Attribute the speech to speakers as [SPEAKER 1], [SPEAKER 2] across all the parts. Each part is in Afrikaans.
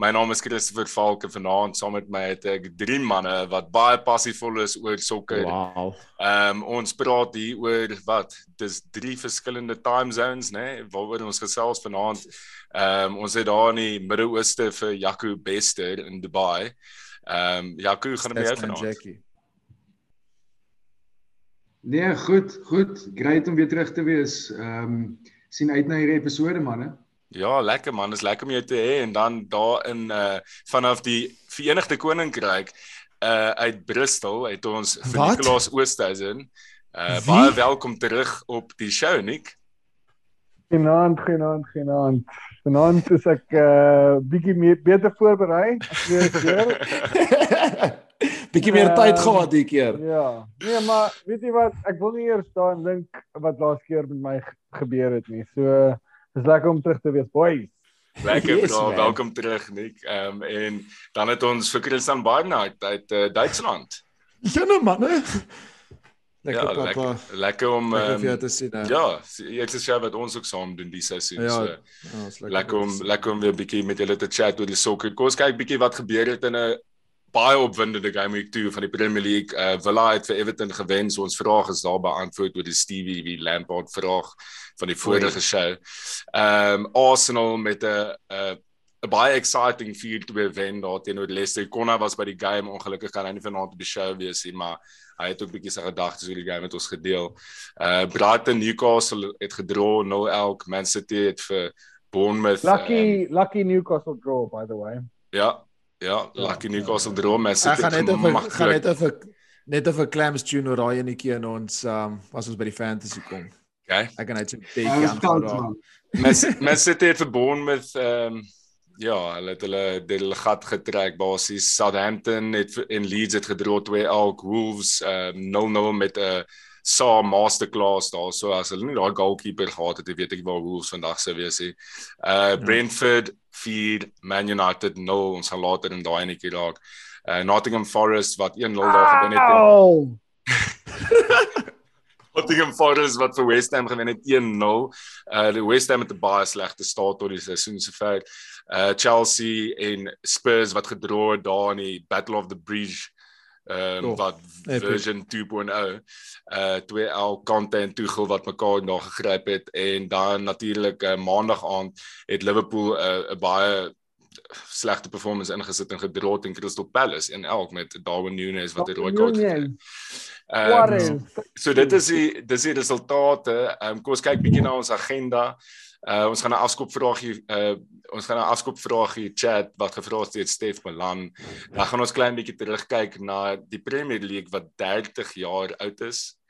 [SPEAKER 1] My naam is Christopher Falke vanaand saam met my het ek drie manne wat baie passievol is oor sokker.
[SPEAKER 2] Wow.
[SPEAKER 1] Ehm um, ons praat hier oor wat dis drie verskillende time zones nê nee, waaroor ons gesels vanaand. Ehm um, ons het daar in die Midde-Ooste vir Jaco Bester in Dubai. Ehm um, Jaco gaan met jou vanaand.
[SPEAKER 3] Nee, goed, goed. Great om weer terug te wees. Ehm um, sien uit na hierdie episode manne.
[SPEAKER 1] Ja, lekker man, is lekker om jou te hê en dan daar in uh vanaf die Verenigde Koninkryk uh uit Bristol het ons vir Nicolas Oosthuizen. Uh Wie? baie welkom terug op die show, Nick.
[SPEAKER 4] Genaand, genaand, genaand. Vanaand is ek uh bietjie meer beter voorberei as weer keer.
[SPEAKER 2] bietjie meer uh, tyd gehad die keer.
[SPEAKER 4] Ja. Nee, maar weet jy wat, ek wil nie eers staan dink wat laas keer met my gebeur het nie. So uh, Dis lekker om terug te wees, boys.
[SPEAKER 1] Lekker yes, bro, welkom terug Nick. Ehm um, en dan het ons vir Christian Barnard uit uh, Duitsland.
[SPEAKER 2] Ja nou man, hè.
[SPEAKER 1] Lekker ja, papa. Lekker, lekker om um, te sien. He. Ja, jy het gesê wat ons ook saam doen die sessie. Ja, so. Ja, lekker, lekker om lekker om weer 'n bietjie met julle te chat oor die sokker. Kom ons kyk bietjie wat gebeur het in 'n baie opwindende game week 2 van die Premier League. Uh Villa het vir Everton gewen. So ons vraag is daar beantwoord oor die Stevie wie Lampard vraag van die vorige show. Ehm um, Arsenal met 'n 'n 'n baie exciting 4-2 wen daar teenoor Leicester. Konna was by die game ongelukkig kan hy nie vanaand op die show wees nie, maar hy het ook bietjie sy gedagtes oor die game met ons gedeel. Uh Brighton Newcastle het gedra 0-0. Man City het vir Bournemouth
[SPEAKER 4] Lucky um, lucky Newcastle draw by the way.
[SPEAKER 1] Ja, ja, lucky ja, Newcastle draw. Man City
[SPEAKER 2] gaan net of gaan net of net of 'n clams tune oor daai enetjie in ons um as ons by die fantasy kom.
[SPEAKER 1] Okay.
[SPEAKER 2] Ek gaan net 'n bietjie aan.
[SPEAKER 1] Mes mes sit dit verbonden met ehm um, ja, hulle het hulle hulle gat getrek basies Southampton het in Leeds het gedra twee elk Wolves ehm um, 0-0 met 'n uh, Sa masterclass daar so as hulle nie daai goalkeeper gehad het, weet ek waar Wolves vandag sou wees nie. Uh Brentford 4 Man United 0 ons gaan later in daai netjie raak. Uh Nottingham Forest wat 1-0 daar gewen het. Nottingham Forest wat vir West Ham gewen het 1-0. Uh die West Ham het 'n baie slegte start tot die seisoen sover. Uh Chelsea en Spurs wat gedra het daar in die Battle of the Bridge ehm um, oh, wat version 2.0 uh twee al Kante en Tuchel wat mekaar daar gegryp het en dan natuurlik uh, maandag aand het Liverpool 'n uh, baie slegte performance ingesit en gedra teen Crystal Palace en elk met Darwin Núñez wat 'n rooi kaart gekry het. Um, so dit is die dis die resultate. Ehm um, kom ons kyk bietjie na ons agenda. Uh ons gaan 'n afskop vraagie uh ons gaan 'n afskop vraagie chat wat gevra is deur Stef Milan. Dan gaan ons klein bietjie terugkyk na die Premier League wat 30 jaar oud is.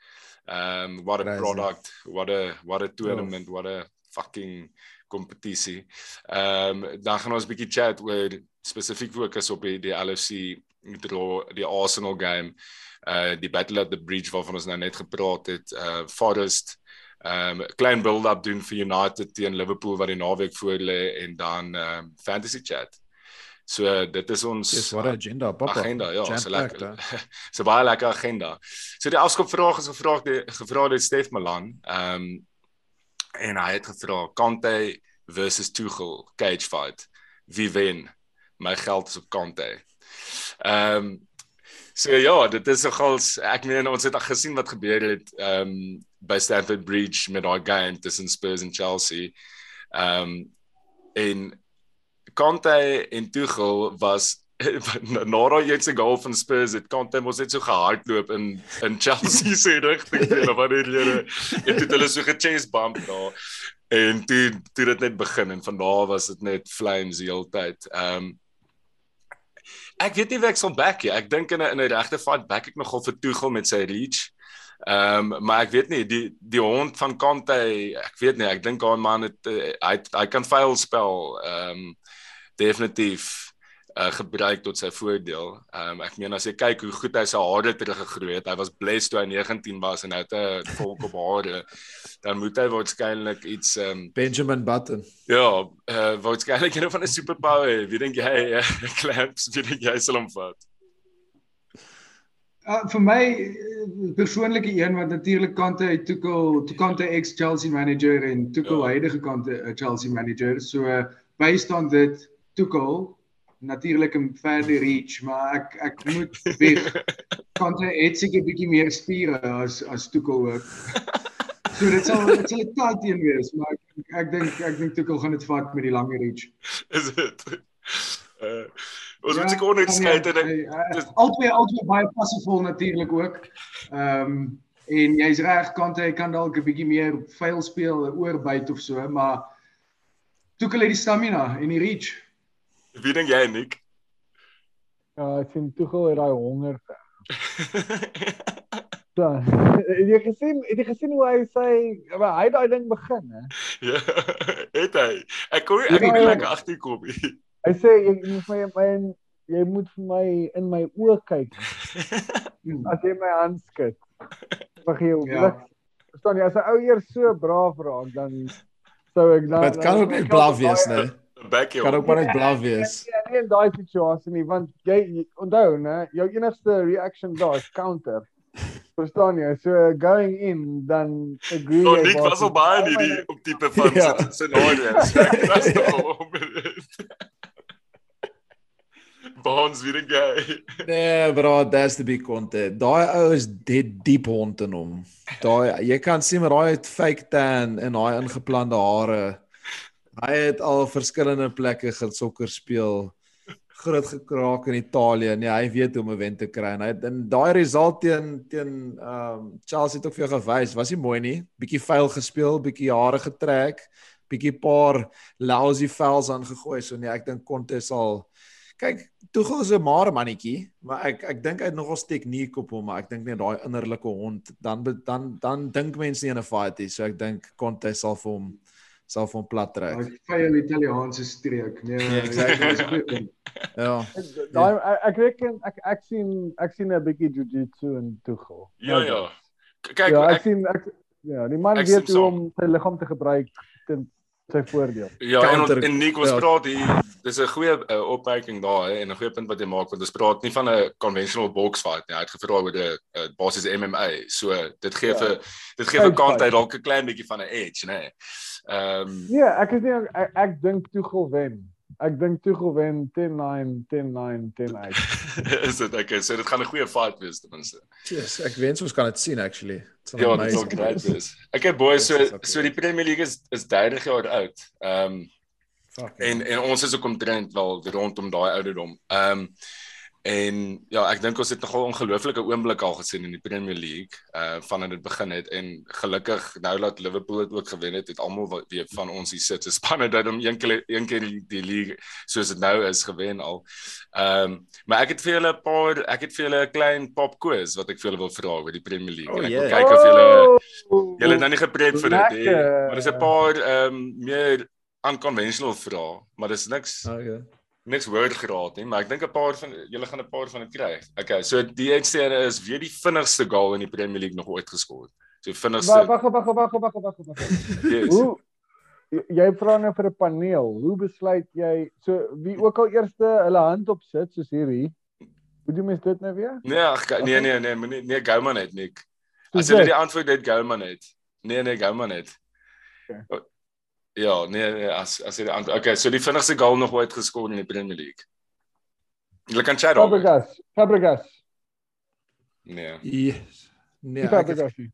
[SPEAKER 1] Um what a Crazy. product, what a what a tournament, what a fucking kompetisie. Ehm um, dan gaan ons bietjie chat oor spesifiek fokus op die, die LFC die Arsenal game uh die battle at the bridge waarvan ons nou net gepraat het uh Forest um klein build up doen vir United teen Liverpool wat die naweek voor lê en dan um fantasy chat. So uh, dit is ons
[SPEAKER 2] Dis wat agenda papa.
[SPEAKER 1] Agenda ja, so lekker. so baie lekker agenda. So die afskop vraag is gevra gevra het Stef Malan. Um en hy het gevra Kante versus Tuchel cage fight. Wie wen? My geld is op Kante. Um So ja, dit is nogals ek meen ons het gesien wat gebeur het ehm um, by Stamford Bridge met daai game tussen Spurs en Chelsea. Ehm um, en Conte en Tuchel was na daai eerste goal van Spurs het Conte mos net so gehardloop in in Chelsea se rigting en wanneer hulle het dit hulle so gechase bump daar en toe toe dit net begin en van daar was dit net flames die hele tyd. Ehm um, ek weet nie wie ek sal back nie. Ek dink in 'n in 'n regte fight back ek nogal vir Tuchel met sy reach. Ehm um, maar ek weet nie die die hond van Kante, ek weet nie, ek dink daai man het uh, hy hy kan vuil spel. Ehm um, definitief. Uh gebruik tot sy voordeel. Ehm um, ek meen as jy kyk hoe goed hy sy hare teruggegroei het, hy was blessed toe hy 19 was en nou het hy 'n volk op hare. Dan moet hy waarskynlik iets ehm um,
[SPEAKER 2] Benjamin Button.
[SPEAKER 1] ja, uh waarskynlik een van 'n superpower. Wie dink jy uh, Clamps, wie dink jy sal hom vat?
[SPEAKER 3] Uh, vir my persoonlike een wat natuurlik kante uit Tuchel, Tukante ex Chelsea manager en Tuchel
[SPEAKER 1] Ja.
[SPEAKER 3] huidige kante uh, Chelsea manager. So uh, bystaan dit Tuchel natuurlik 'n verder reach, maar ek ek moet weg. Kante het seker bietjie meer spiere as as Tuchel ook. So dit sal dit sal 'n tight een wees, maar ek ek dink ek dink Tuchel gaan dit vat met die lang reach.
[SPEAKER 1] Is dit? Uh ons moet seker onderskei en ek dis-
[SPEAKER 3] albei albei baie passievol natuurlik ook. Ehm um, en jy's reg kante hy kan dalk 'n bietjie meer vuil speel, 'n oorbyt of so, maar Tuchel het die stamina en die reach.
[SPEAKER 1] Wie dink jy Nick?
[SPEAKER 4] Ja, ek sien Tuchel het daai honger. Dan het jy gesien, het jy gesien hoe hy sy maar hy het daai ding begin, hè?
[SPEAKER 1] ja, het hy. Ek kon nie nie
[SPEAKER 4] Ja, ja.
[SPEAKER 1] lekker agterkom nie.
[SPEAKER 4] Hy sê jy moet my my jy moet vir my in my oë kyk as jy my hand skud. Mag jy jou
[SPEAKER 3] Ja.
[SPEAKER 4] blik. Verstaan jy as 'n ou eers so braaf raak dan sou ek dan
[SPEAKER 2] Dit kan ook net blaf wees, né?
[SPEAKER 1] Back
[SPEAKER 2] Kan ook maar net blaf wees.
[SPEAKER 4] Ja, nie in daai situasie nie want jy, jy onthou né, jou enigste reaction daar is counter. Verstaan jy? So going in dan agree
[SPEAKER 1] Nou
[SPEAKER 4] jy
[SPEAKER 1] Nick was al baie in hierdie op tipe van
[SPEAKER 2] Ja.
[SPEAKER 1] ja. scenario's. Dit is toch Bonds weer gay.
[SPEAKER 2] Nee, bro, that's the big content. Daai ou is dead deep hond in hom. Daai jy kan sien maar daai fake tan en daai ingeplande hare. Hy het al verskillende plekke gesokker speel. Groot gekraak in Italië. Nee, hy weet hoe om 'n wen te kry en hy in daai result teen teen ehm um, Chelsea het ook vir jou gewys, was nie mooi nie. Bietjie vuil gespeel, bietjie hare getrek, bietjie paar lousy fouls aangegooi. So nee, ek dink Conte sal kyk Tuchel is 'n maar mannetjie, maar ek ek dink hy het nogals tegniek op hom, maar ek dink net daai innerlike hond, dan dan dan dink mense nie in 'n fight nie. So ek dink Conte sal vir hom sal hom plat trek.
[SPEAKER 3] Daai vuil Italiaanse streek. Nee,
[SPEAKER 2] Ja, exactly.
[SPEAKER 3] goed.
[SPEAKER 2] Ja.
[SPEAKER 4] Daai ek, ek reken ek ek sien ek sien 'n bietjie jiu-jitsu in Tuchel.
[SPEAKER 1] Ja ja. Kyk,
[SPEAKER 4] ja, ek,
[SPEAKER 1] ek
[SPEAKER 4] sien ek ja, die man weet hoe om sy liggaam te gebruik ten sy voordeel.
[SPEAKER 1] Ja, en,
[SPEAKER 2] Counter-
[SPEAKER 1] on- en Nick ons
[SPEAKER 2] ja.
[SPEAKER 1] praat hier, dis 'n goeie uh, opmerking daar hè, en 'n goeie punt wat jy maak want ons praat nie van 'n conventional box fight nie. Hy het gevra oor 'n uh, basies MMA. So dit gee
[SPEAKER 4] Ja.
[SPEAKER 1] vir dit gee vir kant hy dalk 'n klein bietjie van 'n edge, nê. Nee. Ehm um,
[SPEAKER 4] Nee, ek is nie ek, ek dink Tuchel wen. Ek dink Tuchel wen 10-9, 10-9, 10-8.
[SPEAKER 1] is dit okay, so dit gaan 'n goeie fight wees ten minste.
[SPEAKER 2] Yes, ek wens ons kan dit sien actually.
[SPEAKER 1] Ja, dit sal great wees. Okay boys, so
[SPEAKER 2] Yes, dis okay.
[SPEAKER 1] so die Premier League is is 30 jaar oud. Ehm um,
[SPEAKER 2] Fuck.
[SPEAKER 1] en en ons is ook omtrent wel rondom daai ouderdom. Ehm um, en ja, ek dink ons het nogal ongelooflike oomblik al gesien in die Premier League uh vandat dit begin het en gelukkig nou dat Liverpool dit ook gewen het, het almal wat weer van ons hier sit, se spanne dat hom een keer een keer die, die league soos dit nou is gewen al. Ehm um, maar ek het vir julle 'n paar ek het vir julle 'n klein pop quiz wat ek vir julle wil vra oor die Premier League.
[SPEAKER 2] Oh,
[SPEAKER 1] en ek wil
[SPEAKER 2] yeah.
[SPEAKER 1] kyk of julle
[SPEAKER 4] Oh,
[SPEAKER 1] Julle nou nie gepreek vir dit nie. Maar dis 'n paar ehm um, meer unconventional vrae, maar dis niks
[SPEAKER 2] Okay.
[SPEAKER 1] Niks word geraad nie, maar ek dink 'n paar van julle gaan 'n paar van dit kry. Okay, so die een is wie die vinnigste goal in die Premier League nog ooit geskoor het. So vinnigste.
[SPEAKER 4] Wag wag wag wag wag wag wag.
[SPEAKER 1] Yes.
[SPEAKER 4] Hoe jy- jy vra nou vir 'n paneel. Hoe besluit jy so wie ook al eerste hulle hand op sit soos hierdie? Hoe doen mens dit nou weer?
[SPEAKER 1] Nee, ag, nee nee nee, moenie nee gou maar net Nick.
[SPEAKER 4] Soos
[SPEAKER 1] As jy die antwoord het gou maar net. Nee nee, gou maar net.
[SPEAKER 4] Okay.
[SPEAKER 1] Ja, nee nee, as as jy die antwoord. Okay, so die vinnigste goal nog ooit geskoor in die Premier League. Julle kan chat daaroor.
[SPEAKER 4] Fabregas. Fabregas.
[SPEAKER 1] Nee.
[SPEAKER 2] Yes. Nee,
[SPEAKER 4] Nie
[SPEAKER 2] ek het,
[SPEAKER 4] Fabregas.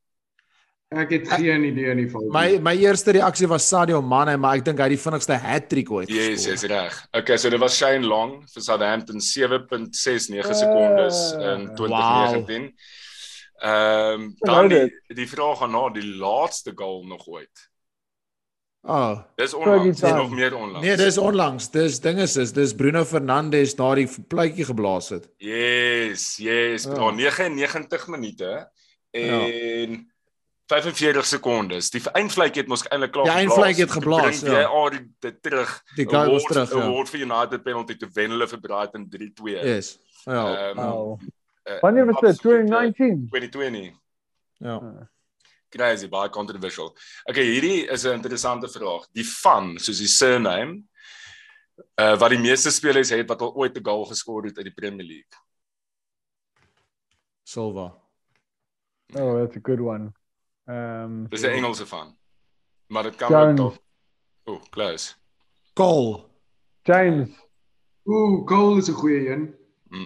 [SPEAKER 3] Ek het geen idee in die geval.
[SPEAKER 2] my my eerste reaksie was Sadio Mane, maar ek dink hy het die vinnigste hat-trick ooit
[SPEAKER 1] Yes,
[SPEAKER 2] geskor.
[SPEAKER 1] yes, reg. Okay, so dit was Shane Long vir Southampton 7.69 sekondes in
[SPEAKER 4] Ah.
[SPEAKER 1] 2019. Ehm um, dan die die vraag gaan na die laaste goal nog ooit.
[SPEAKER 2] Oh.
[SPEAKER 1] Dis onlangs, dis nog meer onlangs.
[SPEAKER 2] Nee, dis onlangs. Dis ding is is dis Bruno Fernandes na die pluitjie geblaas het.
[SPEAKER 1] Yes, yes,
[SPEAKER 4] Ja.
[SPEAKER 1] bro, 99 minute en 45 sekondes. Die eindvlekkie het mos eintlik klaar
[SPEAKER 2] Die eindvlekkie het geblaas, ja.
[SPEAKER 1] jy al die- dit terug.
[SPEAKER 2] Die guy was terug, ja.
[SPEAKER 1] Award vir United penalty te wen hulle vir Brighton 3-2.
[SPEAKER 2] Yes. Ja.
[SPEAKER 1] Ehm,
[SPEAKER 4] Wow.
[SPEAKER 1] eh,
[SPEAKER 4] Wanneer was dit?
[SPEAKER 1] absolute
[SPEAKER 4] 2019.
[SPEAKER 1] 2020.
[SPEAKER 2] Ja.
[SPEAKER 1] Crazy, baie controversial. Okay, hierdie is 'n interessante vraag. Die van, soos die surname, uh wat die meeste spelers het wat al ooit 'n goal geskoor het uit die Premier League.
[SPEAKER 2] Silva.
[SPEAKER 4] Oh, that's a good one. Um
[SPEAKER 1] Dis 'n Engelse van. Maar dit kan
[SPEAKER 4] Jones.
[SPEAKER 1] ook tog. Oh, close.
[SPEAKER 2] Cole.
[SPEAKER 4] James
[SPEAKER 3] Ooh, Cole is 'n goeie een.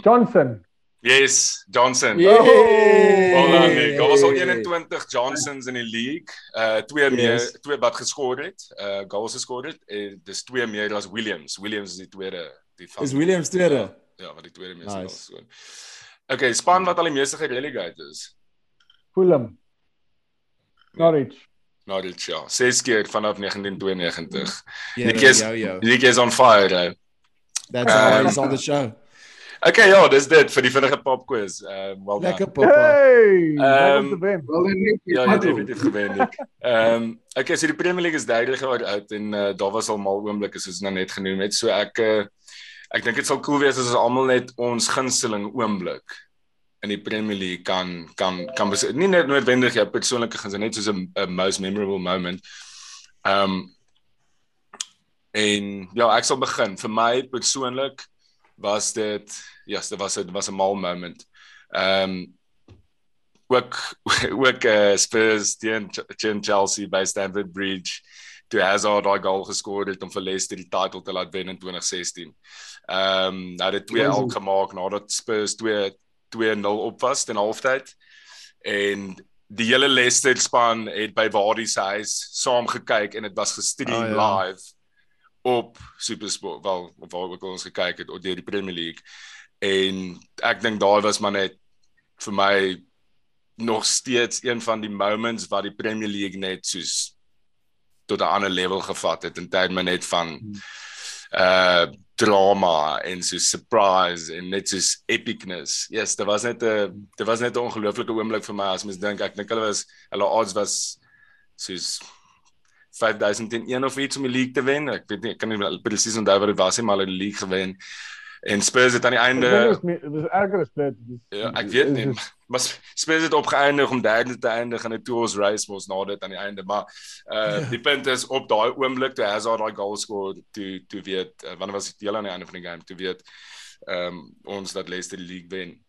[SPEAKER 4] Johnson.
[SPEAKER 1] Yes, Johnson.
[SPEAKER 2] Yeah.
[SPEAKER 1] Well done, Nick. Daar was al 21 Johnsons in die league. Uh twee
[SPEAKER 2] Yes.
[SPEAKER 1] meer, twee wat geskor het, uh goals geskor het. En dis twee meer as Williams. Williams is die tweede, die van
[SPEAKER 2] Is Williams tweede?
[SPEAKER 1] Ja, wat die tweede meeste
[SPEAKER 2] Nice.
[SPEAKER 1] goals geskoor. Okay, span wat al die meeste gerelegate is.
[SPEAKER 4] Fulham. Norwich.
[SPEAKER 1] Norwich, ja. Ses keer vanaf 1992.
[SPEAKER 2] Ja,
[SPEAKER 1] Nick is-
[SPEAKER 2] jou jou.
[SPEAKER 1] Nick is on fire. Hè.
[SPEAKER 2] That's
[SPEAKER 1] Um,
[SPEAKER 2] how he's on the show.
[SPEAKER 1] Okay, ja, dis dit vir die vinnige pop quiz. Uh well done.
[SPEAKER 2] Lekker poppa.
[SPEAKER 4] Hey!
[SPEAKER 1] Ehm,
[SPEAKER 4] Um.
[SPEAKER 3] Wel dan net.
[SPEAKER 1] Ja, jy het definitief gewen Nick. Ehm um, okay, so die Premier League is 30 jaar oud en uh, daar was al mal oomblikke soos nou net genoem het. So ek uh, ek dink dit sal cool wees as ons almal net ons gunsteling oomblik in die Premier League kan kan kan bes- nie net noodwendig jou persoonlike gunsteling net soos 'n 'n most memorable moment. Ehm um, en ja, ek sal begin. Vir my persoonlik was dit ja, yes, dit was 'n was 'n mal moment. Ehm um, ook ook uh, Spurs teen teen Chelsea by Stamford Bridge toe Hazard daai goal geskoor het om vir Leicester die titel te laat wen in 2016. Ehm um, nou twee
[SPEAKER 3] Crazy.
[SPEAKER 1] al gemaak nadat Spurs 2 2-0 op was in halftyd en die hele Leicester span het by Wardie se huis saam gekyk en dit was gestream
[SPEAKER 2] Oh, ja.
[SPEAKER 1] live op SuperSport wel of waar ook al ons gekyk het op deur die Premier League. En ek dink daai was maar net vir my nog steeds een van die moments wat die Premier League net soos tot 'n ander level gevat het in terme net van uh drama en so surprise en net soos epicness. Yes, dit was net 'n dit was net 'n ongelooflike oomblik vir my. As mens dink ek dink hulle was hulle odds was soos 5001 of iets om die league te wen. Ek weet nie ek kan nie presies onthou wat dit was nie, maar hulle het die league gewen. En Spurs het aan die einde
[SPEAKER 4] Dit is erger as dit. Dis-
[SPEAKER 1] Ja, ek weet nie.
[SPEAKER 4] dis-
[SPEAKER 1] Maar Spurs het opgeëindig om derde te eindig in 'n two-horse race mos na dit aan die einde, maar uh die punt is op daai oomblik toe Hazard daai goal skoor, toe toe weet uh, wanneer was dit heel aan die einde van die game, toe weet ehm um, ons dat Leicester die league wen.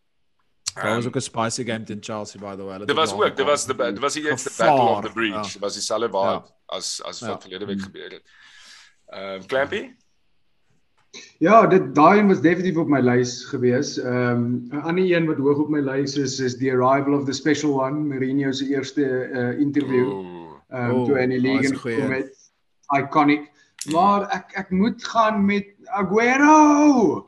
[SPEAKER 2] Daar was
[SPEAKER 1] Ehm,
[SPEAKER 2] ook 'n spicy game teen Chelsea by the way.
[SPEAKER 1] Dit was ook, dit was die dit was die eerste battle of the breach.
[SPEAKER 2] ja.
[SPEAKER 1] Dit was dieselfde vibe
[SPEAKER 2] Ja.
[SPEAKER 1] as as
[SPEAKER 2] Ja.
[SPEAKER 1] wat verlede week gebeur het. Ehm um, Clampy?
[SPEAKER 3] Ja, dit daai een was definitief op my lys gewees. Ehm 'n ander een wat hoog op my lys is is The Arrival of the Special One, Mourinho se eerste uh, interview. Ehm
[SPEAKER 2] Oh,
[SPEAKER 3] toe hy in die league gekom het. Iconic. Maar ek ek moet gaan met Aguero.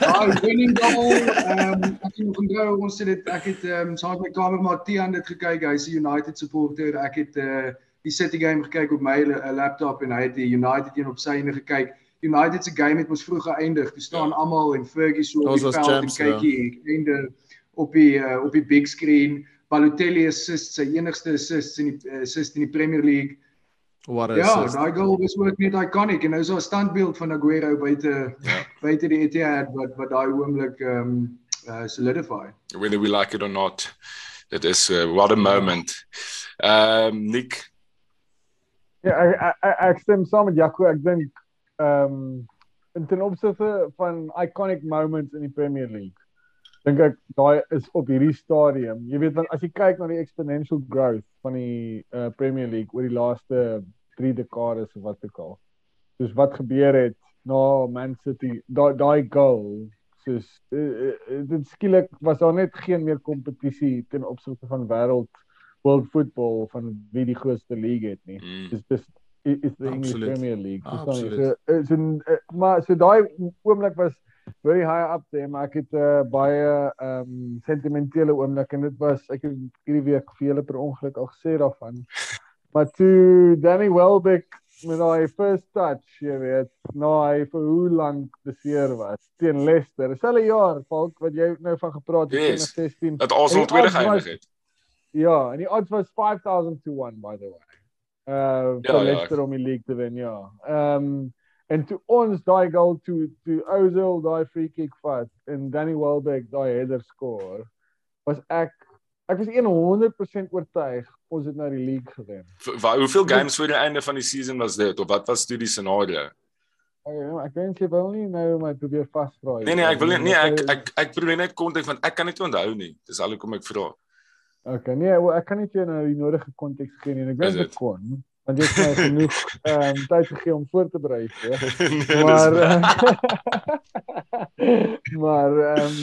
[SPEAKER 3] Daai winning goal. Ehm ek het nog onthou ons het dit ek het ehm saam met my kamermaat Tian dit gekyk. Hy's 'n United supporter. Ek het uh die City game gekyk op my uh, laptop en hy het die United een op syne gekyk. United se game het mos vroeg geëindig. Toe staan
[SPEAKER 1] Ja.
[SPEAKER 3] almal en Fergie so op die veld en
[SPEAKER 2] champs,
[SPEAKER 3] kyk
[SPEAKER 2] ja.
[SPEAKER 3] hier einde op die uh, op die big screen. Balotelli assist sy enigste assist in die uh, assist in die Premier League.
[SPEAKER 2] What
[SPEAKER 3] Ja,
[SPEAKER 2] is
[SPEAKER 3] daai goal was ook net iconic en nou is daar 'n standbeeld van Aguero buite
[SPEAKER 1] Ja.
[SPEAKER 3] buite die Etihad wat wat daai oomblik ehm um, uh, solidify.
[SPEAKER 1] whether we like it or not. It is uh, what a moment. Um Nick,
[SPEAKER 4] Ja, ek ek- ek, ek stem saam met Jaco. Ek dink ehm um, in ten opsigte van iconic moments in die Premier League. Dink ek daai is op hierdie stadium. Jy weet want as jy kyk na die exponential growth van die uh, Premier League oor die laaste 3 dekades of wat ook al. Soos wat gebeur het na Man City, daai daai goal soos uh, uh, dit skielik was daar net geen meer kompetisie ten opsigte van wêreld world football van wie die grootste league het nie
[SPEAKER 1] mm,
[SPEAKER 4] is dis i- is the English
[SPEAKER 2] Absoluut.
[SPEAKER 4] Premier League.
[SPEAKER 2] Absoluut.
[SPEAKER 4] So is in maar so daai oomblik was very high up there, maar ek het uh, baie ehm um, sentimentele oomblik en dit was ek het hierdie week vir julle per ongeluk al gesê daarvan. Maar toe Danny Welbeck met daai first touch, jy weet, nou hy vir hoe lank beseer was teen Leicester. Dieselfde jaar, Falk, wat jy nou van gepraat het,
[SPEAKER 1] Yes.
[SPEAKER 4] 2016.
[SPEAKER 1] dat Arsenal
[SPEAKER 4] En
[SPEAKER 1] tweede geëindig het.
[SPEAKER 4] Ja, en die odds was 5000 to 1 by the way. Uh
[SPEAKER 1] Ja,
[SPEAKER 4] vir
[SPEAKER 1] ja,
[SPEAKER 4] Leicester om die league te wen, ja. Ehm um, en toe ons daai goal toe toe Ozil daai free kick vat en Danny Welbeck daai header score, was ek ek was 100% oortuig ons het nou die league gewen.
[SPEAKER 1] Waar hoeveel games voor die einde van die season was dit of wat was toe die scenario?
[SPEAKER 4] Ek, ek dink jy wil nie nou my probeer vasvra.
[SPEAKER 1] Nee nee, ek wil nie nee, ek ek ek probeer net konteks want ek kan dit nie onthou nie. Dis al hoekom ek vra.
[SPEAKER 4] Okay, nee, wel, ek kan nie jou nou die nodige konteks gee nie. Ek dink
[SPEAKER 1] dit?
[SPEAKER 4] dit kon, want jy het genoeg ehm um, tyd gegee om voor te berei. So.
[SPEAKER 1] nee,
[SPEAKER 4] maar eh, maar ehm um,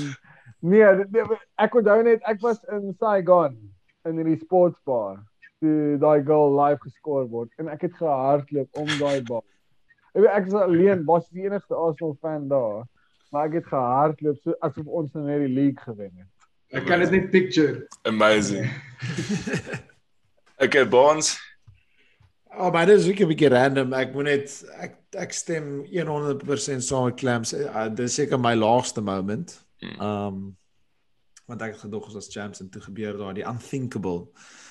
[SPEAKER 4] nee, dit- nee, ek onthou net ek was in Saigon in die sportsbar toe daai goal live geskoor word en ek het gehardloop om daai bal. Ek weet ek was alleen, was die enigste Arsenal fan daar. Maar ek het gehardloop so asof ons nou net die league gewen het.
[SPEAKER 3] Ek kan dit net picture.
[SPEAKER 1] amazing. Okay, Bonds.
[SPEAKER 2] Oh, maar dit is ook 'n bietjie random. Ek moet net ek ek stem 100% saam met Clams. Uh, dit is seker my laagste moment.
[SPEAKER 1] Hmm.
[SPEAKER 2] Um want ek het gedog ons was champs en toe gebeur daar die unthinkable.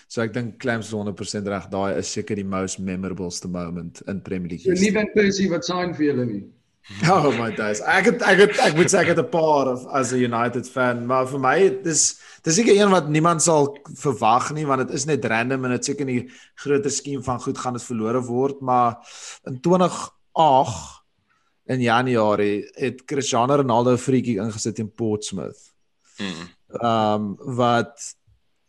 [SPEAKER 2] So ek dink Clams is 100% reg. Daai is seker die most memorableste moment in Premier League.
[SPEAKER 3] So nie. Van Persie wat sign vir julle nie.
[SPEAKER 2] Oh my days. Ek het ek het ek moet sê ek het 'n paar of as 'n United fan, maar vir my dis dis seker een wat niemand sal verwag nie want dit is net random en dit seker nie groter skiem van goed gaan dit verlore word, maar in 2008 in Januarie het Cristiano Ronaldo 'n freakie ingesit in Portsmouth.
[SPEAKER 1] Mm.
[SPEAKER 2] Ehm um, wat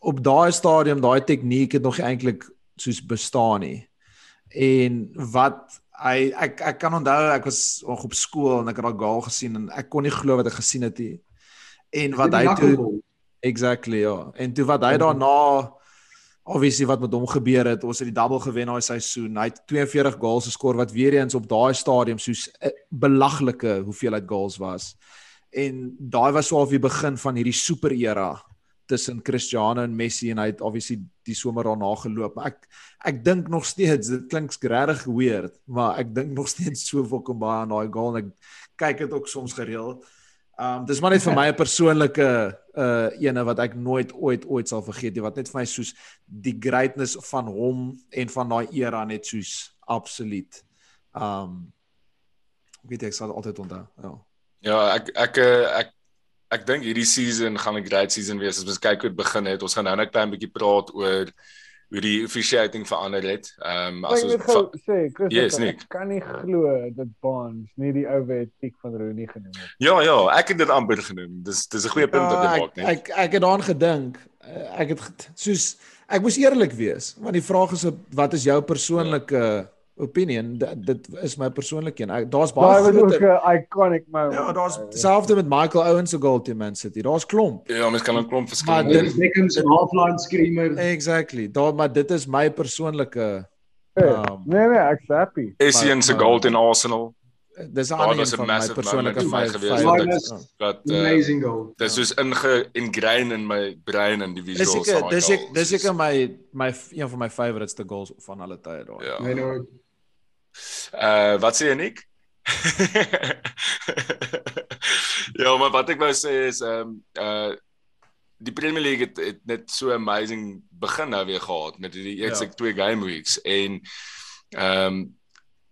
[SPEAKER 2] op daai stadium daai tegniek het nog eintlik soos bestaan nie. En wat hy ek ek kan onthou ek was nog op skool en ek het daai goal gesien en ek kon nie glo wat ek gesien het nie. En wat hy toe exactly ja. En toe wat hy daarna obviously wat met hom gebeur het, ons het die double gewen daai seisoen. Hy het 42 goals geskor wat weer eens op daai stadium soos 'n belaglike hoeveelheid goals was. En daai was so al die begin van hierdie super era tussen Cristiano en Messi en hy het obviously die somer daarna geloop. Maar ek ek dink nog steeds dit klink regtig weird, maar ek dink nog steeds so fucking baie aan daai goal en ek kyk dit ook soms gereeld. Um dis maar net vir my 'n persoonlike uh ene wat ek nooit ooit ooit sal vergeet nie wat net vir my soos die greatness van hom en van daai era net soos absoluut. Um ek weet jy, ek sal altyd onthou. Ja.
[SPEAKER 1] Ja, ek ek eh, ek ek dink hierdie season gaan 'n great season wees as ons kyk hoe dit begin het. Ons gaan nou net 'n klein bietjie praat oor hoe die officiating verander het. Ehm um, as ons
[SPEAKER 4] gou sê, Chris,
[SPEAKER 1] Yes,
[SPEAKER 4] ek, kan nie glo dat Barnes nie die ou etiek van Rooney genoem het.
[SPEAKER 1] Ja, ja, ek het dit amper genoem. Dis dis 'n goeie punt wat jy
[SPEAKER 2] Ja,
[SPEAKER 1] maak, nee.
[SPEAKER 2] ek ek het daaraan gedink. Uh, Ek het soos ek moes eerlik wees want die vraag is wat is jou persoonlike opinion? Dit, dit is my persoonlike een. Ek- Daar's baie
[SPEAKER 4] Daai was ook
[SPEAKER 2] groter
[SPEAKER 4] 'n iconic moment.
[SPEAKER 2] Ja, daar's dieselfde met Michael Owen se goal teen Man City. Daar's klomp.
[SPEAKER 1] Ja, mens kan 'n klomp
[SPEAKER 2] Maar
[SPEAKER 1] verskillende
[SPEAKER 2] dit-
[SPEAKER 3] Beckham se half-line screamer.
[SPEAKER 2] Exactly. Daar maar dit is my persoonlike um,
[SPEAKER 4] nee nee, ek's happy.
[SPEAKER 1] Essien se
[SPEAKER 2] maar-
[SPEAKER 1] goal in Arsenal
[SPEAKER 2] dis 'n ander van my
[SPEAKER 1] massive
[SPEAKER 2] persoonlike
[SPEAKER 1] gewees,
[SPEAKER 2] ja.
[SPEAKER 1] wat uh,
[SPEAKER 3] Amazing goal.
[SPEAKER 1] dis soos inge ingrain in my brein en die
[SPEAKER 2] Dis
[SPEAKER 1] visuals.
[SPEAKER 2] seker
[SPEAKER 1] van daai
[SPEAKER 2] dis ek dis
[SPEAKER 1] Soos-
[SPEAKER 2] seker my my een van my favouriteste goals van alle tye daar.
[SPEAKER 1] Ja.
[SPEAKER 3] Nee, nou,
[SPEAKER 1] Uh wat sê Nick? ja, maar wat ek wou sê is ehm um, uh die Premier League het, het net so amazing begin nou weer gehad met die eerste
[SPEAKER 2] Ja.
[SPEAKER 1] twee game weeks en ehm um,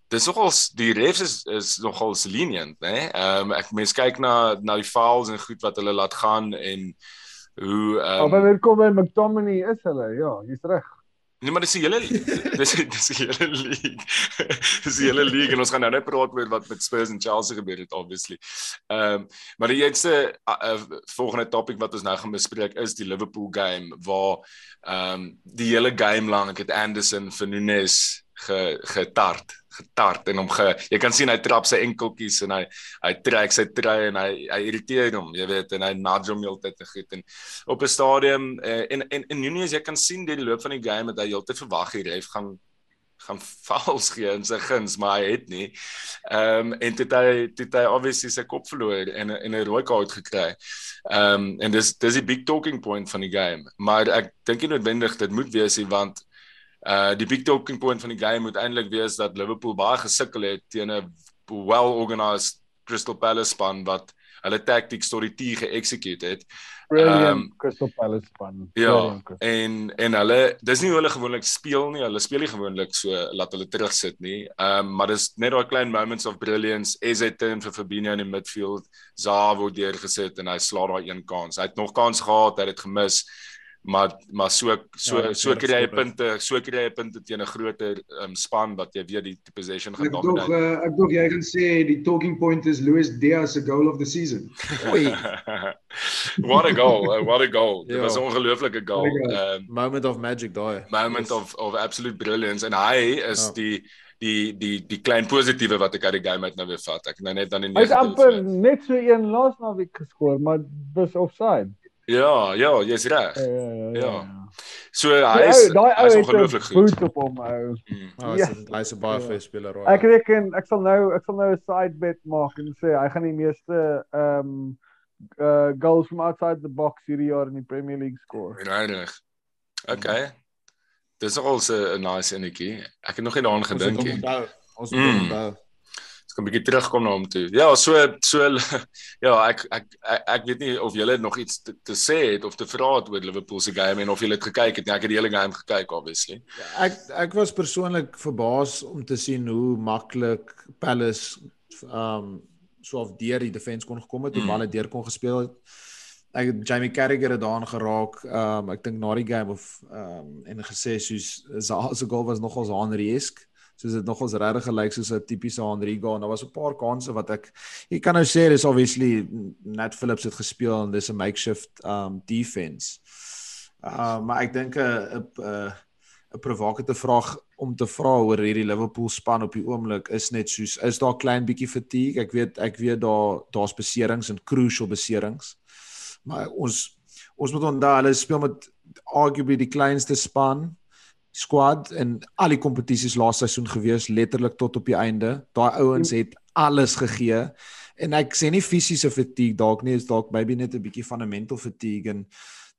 [SPEAKER 1] dis nogals die refs is is nogals lenient, né? Ehm um, ek mens kyk na na die fouls en goed wat hulle laat gaan en hoe
[SPEAKER 4] Um,
[SPEAKER 1] ehm
[SPEAKER 4] maar dit kom by McTominay is hulle. Ja, jy's reg.
[SPEAKER 1] Nee, maar dis die hele dis dis die hele league. dis die hele league en ons gaan nou net praat oor wat met Spurs en Chelsea gebeur het obviously. Ehm um, maar die eerste uh, uh, volgende topik wat ons nou gaan bespreek is die Liverpool game waar ehm um, die hele game lank het Anderson vir Nunes ge getart getart en hom ge jy kan sien hy trap sy enkeltjies en hy hy trek sy trui en hy hy irriteer hom jy weet en hy nudge hom heeltyd te goed en op 'n stadium uh, en en en Nunes jy kan sien deur die loop van die game dat hy heeltyd verwag hier ref gaan gaan fouls gee in sy guns maar hy het nie. Ehm um, en dit hy dit hy obviously sy kop verloor en en 'n rooi kaart gekry. Ehm um, en dis dis die big talking point van die game. Maar ek dink nie noodwendig dit moet wees nie want uh die big talking point van die game moet eintlik wees dat Liverpool baie gesukkel het teen 'n well organized Crystal Palace span wat hulle tactics tot die T ge-execute het.
[SPEAKER 4] Brilliant um, Crystal Palace span.
[SPEAKER 1] Ja,
[SPEAKER 4] Brilliant
[SPEAKER 1] en en hulle dis nie hoe hulle gewoonlik speel nie. Hulle speel nie gewoonlik so laat hulle terugsit nie. Ehm um, maar dis net daai klein moments of brilliance. Eze turn vir Fabinho in die midfield. Zaha word deurgesit en hy slaat daai een kans. Hy het nog kans gehad, hy het dit gemis. Maar maar so so
[SPEAKER 2] Ja,
[SPEAKER 1] so kry jy punte, so kry jy punte teen 'n groter um, span wat jy weet die die possession gaan
[SPEAKER 3] Ek dog uh, ek dog jy gaan sê die talking point is Luis Diaz se goal of the season.
[SPEAKER 2] Oei,
[SPEAKER 1] what a goal, uh, what a goal. Dit
[SPEAKER 2] Ja.
[SPEAKER 1] was 'n ongelooflike goal. Ehm
[SPEAKER 2] moment of magic daai.
[SPEAKER 1] moment of of absolute brilliance en hy is
[SPEAKER 2] Ja.
[SPEAKER 1] die die die die klein positiewe wat ek uit die game uit nou weer vat. Ek nou net dan die
[SPEAKER 4] Hy het
[SPEAKER 1] negatief.
[SPEAKER 4] amper net so een laas naweek geskoor, maar was offside.
[SPEAKER 1] Ja, ja, jy's reg.
[SPEAKER 4] Ja, ja, ja.
[SPEAKER 1] Ja. So
[SPEAKER 4] Die
[SPEAKER 1] hy is hy is
[SPEAKER 4] ou het 'n
[SPEAKER 1] ongelooflik goed.
[SPEAKER 4] boot op hom ou.
[SPEAKER 1] Mm.
[SPEAKER 2] Oh,
[SPEAKER 4] Ja.
[SPEAKER 2] ja. Hy's 'n baie
[SPEAKER 4] Ja.
[SPEAKER 2] goeie speler
[SPEAKER 4] Ek
[SPEAKER 2] raai.
[SPEAKER 4] reken ek sal nou ek sal nou 'n side bet maak en sê hy gaan die meeste ehm um, uh goals from outside the box hierdie jaar in die Premier League score.
[SPEAKER 1] Regtig. Okay. Dis al 'n 'n nice enetjie. Ek het nog nie daaraan
[SPEAKER 2] Ons moet
[SPEAKER 1] gedink nie.
[SPEAKER 2] onthou. Ons moet
[SPEAKER 1] Mm.
[SPEAKER 2] onthou.
[SPEAKER 1] Ek kan 'n bietjie terugkom na hom toe. Ja, so so ja, ek ek ek, ek weet nie of julle nog iets te, te sê het of te vra het oor Liverpool se game en of julle dit gekyk het nie. Ek het die hele game gekyk obviously.
[SPEAKER 2] Ek ek was persoonlik verbaas om te sien hoe maklik Palace um so of deur die defense kon gekom het, hoe
[SPEAKER 1] Mm.
[SPEAKER 2] balle deur kon gespeel het. Ek Jamie Carragher het daaraan geraak. Um ek dink na die game of um en gesê soos se goal was nogals Henry-esk. Soos dit nogals regtig gelyk soos 'n tipiese Henry goal. En daar was 'n paar kansse wat ek jy kan nou sê dis obviously Nat Phillips het gespeel en dis 'n makeshift um defense. Uh maar ek dink 'n 'n 'n provokante vraag om te vra oor hierdie Liverpool span op die oomblik is net soos is daar klein bietjie fatigue. Ek weet ek weet daar daar's beserings en crucial beserings. Maar ons ons moet onthou hulle speel met arguably die kleinste span squad in al die kompetisies laas seisoen gewees letterlik tot op die einde. Daai ouens het alles gegee. En ek sê nie fisiese fatigue dalk nie, is dalk maybe net 'n bietjie van 'n mental fatigue en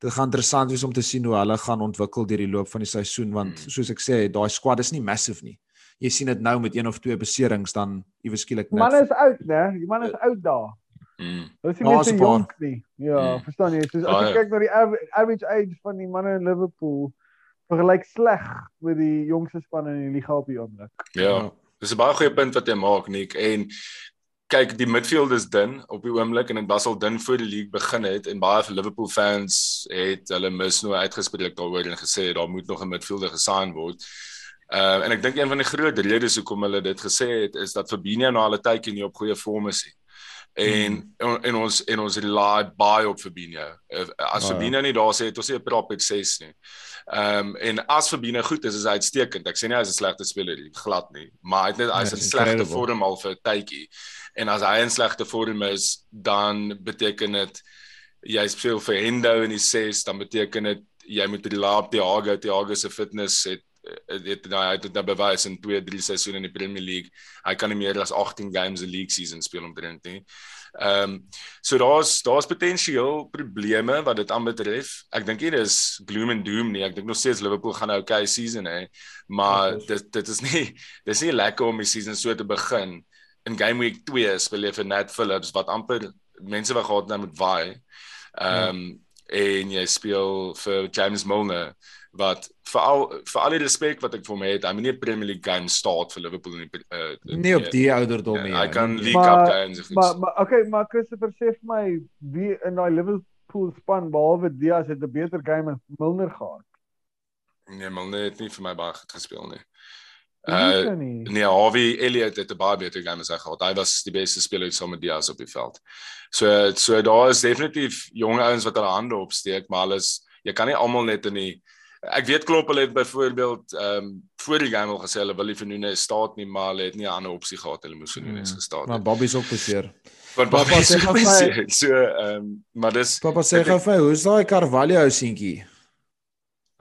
[SPEAKER 2] dit gaan interessant wees om te sien hoe hulle gaan ontwikkel deur die loop van die seisoen want
[SPEAKER 1] Hmm.
[SPEAKER 2] soos ek sê, daai squad is nie massive nie. Jy sien dit nou met een of twee beserings dan iewes skielik
[SPEAKER 4] Die man is oud, né? Die man is oud daar.
[SPEAKER 1] Mm.
[SPEAKER 4] Hulle is nie
[SPEAKER 2] Ja,
[SPEAKER 4] so jonk nie. Ja,
[SPEAKER 1] Mm.
[SPEAKER 4] verstaan jy? Soos as jy kyk na die aver- average age van die manne in Liverpool, vergelyk sleg met die jongste spanne in die liga op die oomblik.
[SPEAKER 1] Ja. Dis 'n baie goeie punt wat jy maak, Nick. En kyk, die midfield is dun op die oomblik en dit was al dun voor die league begin het en baie van Liverpool fans het hulle mis nou uitgespreek daaroor en gesê daar moet nog 'n midfielder gesign word. Uh en ek dink een van die groot redes hoekom hulle dit gesê het is dat Fabinho nou al 'n tydjie nie op goeie vorm is nie. En en, en ons en ons rely baie op Fabinho. As
[SPEAKER 2] ja.
[SPEAKER 1] Fabinho nie daar sê het ons nie 'n proper ses nie. Ehm um, en as Fabinho goed is, is hy uitstekend. Ek sê nie hy's 'n slegte speler nie, glad nie, maar hy het net hy's
[SPEAKER 2] Ja,
[SPEAKER 1] in
[SPEAKER 2] is
[SPEAKER 1] slegte vorm al vir 'n tydjie. En as hy in slegte vorm is, dan beteken dit jy speel vir Hendo in die 6, dan beteken dit jy moet die laap Thiago, Thiago se fitness het eh, dit nou hy het dit nou bewys in 2, 3 seisoene in die Premier League. Hy kan nie meer as 18 games 'n league season speel omtrent nie. Ehm um, so daar's daar's potensieel probleme wat dit aanbetref. Ek dink nie dis gloom and doom nie. Ek dink nog steeds Liverpool gaan 'n okay season hê, maar dit dit is nie dis nie lekker om die season so te begin. In game week 2 speel jy vir Nat Phillips wat amper mense wat gehad nou met vaai. Ehm um, en jy speel vir James Milner wat veral vir al die respek wat ek vir hom het, hy moet nie 'n Premier League game start vir Liverpool in die uh,
[SPEAKER 2] nie op die ouderdom nie.
[SPEAKER 1] Ja, hy
[SPEAKER 2] ja,
[SPEAKER 1] kan
[SPEAKER 2] nie.
[SPEAKER 1] League
[SPEAKER 4] Maar-
[SPEAKER 1] Cup games of
[SPEAKER 4] Maar
[SPEAKER 1] iets.
[SPEAKER 4] maar okay, maar Christopher sê vir my wie in daai Liverpool span behalwe Diaz het 'n beter game as Milner gehad.
[SPEAKER 1] Nee, Milner het nie vir my baie goed gespeel nie.
[SPEAKER 4] Uh,
[SPEAKER 1] Uh
[SPEAKER 4] nie.
[SPEAKER 1] nee, Harvey Elliott het 'n baie beter game as hy gehad. Hy was die beste speler saam met Diaz op die veld. So so daar is definitief jong ouens wat hulle hande opsteek, maar hulle is jy kan nie almal net in die Ek weet Klopp hulle het byvoorbeeld ehm um, voor die game al gesê hulle wil nie vir Nunes staat nie, maar hulle het nie 'n ander opsie gehad. Hulle moes vir Nunes
[SPEAKER 2] Mm,
[SPEAKER 1] gestaan
[SPEAKER 2] Maar
[SPEAKER 1] het.
[SPEAKER 2] Bobby's ook beseer.
[SPEAKER 1] Want
[SPEAKER 2] Papa
[SPEAKER 1] Bobby
[SPEAKER 2] sê
[SPEAKER 1] sê
[SPEAKER 2] vir
[SPEAKER 1] so ehm um, maar dis
[SPEAKER 2] Papa sê gou vir my, hoe's daai Carvalho seentjie?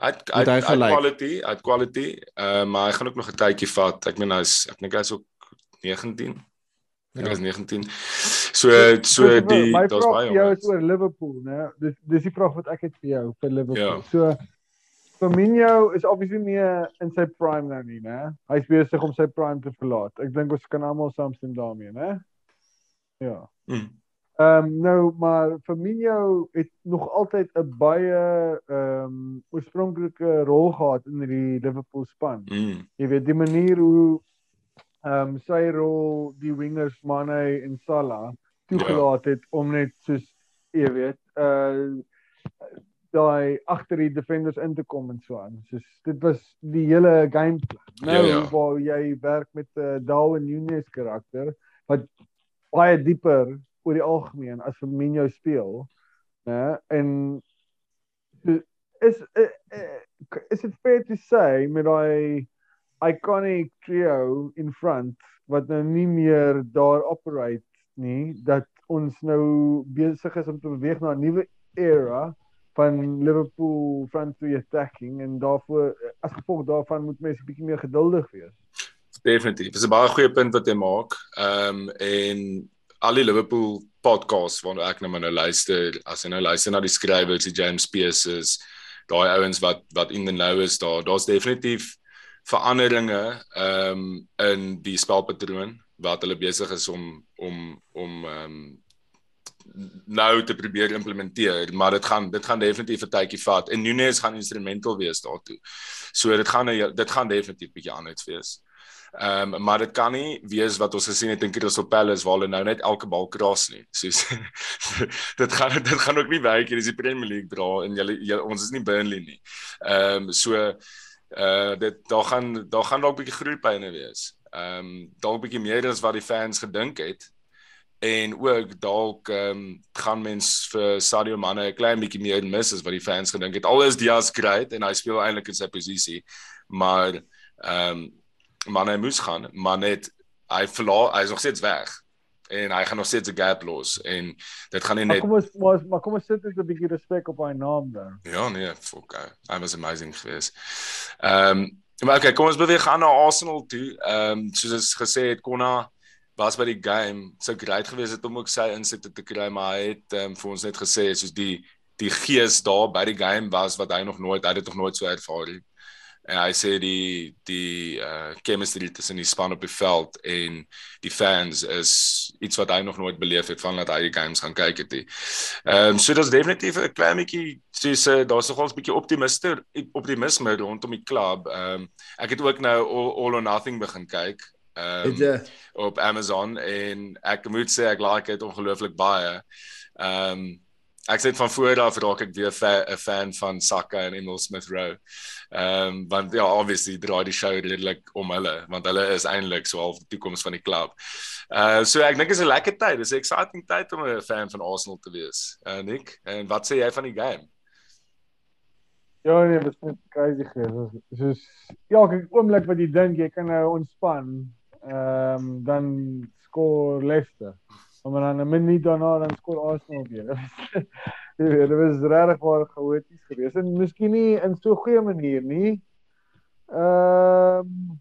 [SPEAKER 1] hy
[SPEAKER 2] Hoe het hy
[SPEAKER 1] hy
[SPEAKER 2] gelyk?
[SPEAKER 1] quality, hy quality, ehm maar hy gaan ook nog 'n tydjie vat. Ek meen hy's ek dink hy's ook 19. Ja. Ek is 19. So so die
[SPEAKER 4] my
[SPEAKER 1] daar's
[SPEAKER 4] vraag
[SPEAKER 1] baie
[SPEAKER 4] vir jou is oor Liverpool, né? Dis dis die vraag wat ek het vir jou vir Liverpool.
[SPEAKER 1] Ja.
[SPEAKER 4] So Firmino is obviously nie in sy prime nou nie, né? Hy's besig om sy prime te verlaat. Ek dink ons kan almal saamstem daarmee, né? Ja.
[SPEAKER 1] Mm.
[SPEAKER 4] Ehm um, nou maar Firmino het nog altyd 'n baie ehm um, oorspronklike rol gehad in die Liverpool span.
[SPEAKER 1] Mm.
[SPEAKER 4] Jy weet die manier hoe ehm um, sy rol die wingers Mane en Salah toegelaat het om net soos jy weet uh daai agter die defenders in te kom en so aan. Soos dit was die hele game plan. Nou
[SPEAKER 1] Ja, ja.
[SPEAKER 4] waar jy werk met 'n uh, Darwin Núñez karakter wat baie dieper oor die algemeen as Firmino speel, né? En is uh, is it fair to say met daai iconic trio in front wat nou nie meer daar operate nie dat ons nou besig is om te beweeg na 'n nuwe era van Liverpool front three attacking en daarvoor as gevolg daarvan moet mense bietjie meer geduldig wees.
[SPEAKER 1] Definitief. Dis 'n baie goeie punt wat jy maak. Ehm um, en al die Liverpool podcasts waarna ek nou nou luister, as jy nou luister na die skrywers, die James Pierce's, daai ouens wat wat in the know is daar, daar's definitief veranderinge ehm um, in die spelpatroon wat hulle besig is om om om ehm um, nou te probeer implementeer, maar dit gaan dit gaan definitief 'n tydjie vat en Nunes gaan instrumental wees daartoe. So dit gaan 'n dit gaan definitief bietjie anders wees. Ehm um, maar dit kan nie wees wat ons gesien het in Crystal Palace waar hulle nou net elke bal kras nie. Soos dit gaan dit gaan ook nie werk hier, dis die Premier League dra en julle, ons is nie Burnley nie. Ehm um, so uh dit daar gaan daar gaan dalk 'n bietjie groeipyne wees. Ehm um, dalk bietjie meer as wat die fans gedink het. En ook dalk ehm um, gaan mens vir Sadio Mane 'n klein bietjie meer mis as wat die fans gedink het. Al is Diaz great en hy speel eintlik in sy posisie, maar ehm um, Mane moes gaan, maar net hy verlaat, hy is nog steeds weg en hy gaan nog steeds 'n gap los en dit gaan nie
[SPEAKER 4] Maar
[SPEAKER 1] net
[SPEAKER 4] kom ons maar, maar kom ons sit net 'n bietjie respek op hy naam dan.
[SPEAKER 1] Ja nee, fuck. Hy was amazing geweest. Ehm um, maar okay, kom ons beweeg aan na Arsenal toe. Ehm um, soos gesê het Konna was by die game. Sou great geweest het om ook sy insette te kry, maar hy het um, vir ons net gesê soos die die gees daar by die game was wat hy nog nooit hy het dit nog nooit so ervaar nie. En hy sê die die uh chemistry tussen die span op die veld en die fans is iets wat hy nog nooit beleef het vandat hy die games gaan kyk het. Ehm um, so dis definitief 'n klein bietjie soos uh, daar's nog ons bietjie optimiste optimisme rondom die klub. Ehm um, ek het ook nou All, All or Nothing begin kyk. Ehm
[SPEAKER 2] Het jy
[SPEAKER 1] op Amazon en ek moet sê ek like dit ongelooflik baie. Ehm um, ek sê van voor af raak ek weer 'n fa fan van Saka en Emil Smith Rowe. Ehm um, want ja obviously draai die show redelik om hulle want hulle is eintlik so half die toekoms van die klub. Uh so ek dink dit is 'n lekker tyd. Dis 'n exciting tyd om 'n fan van Arsenal te wees. Uh Nick, en wat sê jy van die game?
[SPEAKER 4] Ja nee, dit is net crazy geweest. Soos elke oomblik wat jy dink jy kan nou ontspan, ehm um, dan skoor Leicester. Maar dan 'n minuut daarna dan skoor Arsenal weer. Jy weet, dit was regtig baie chaoties geweest en miskien nie in so 'n goeie manier nie. Ehm um,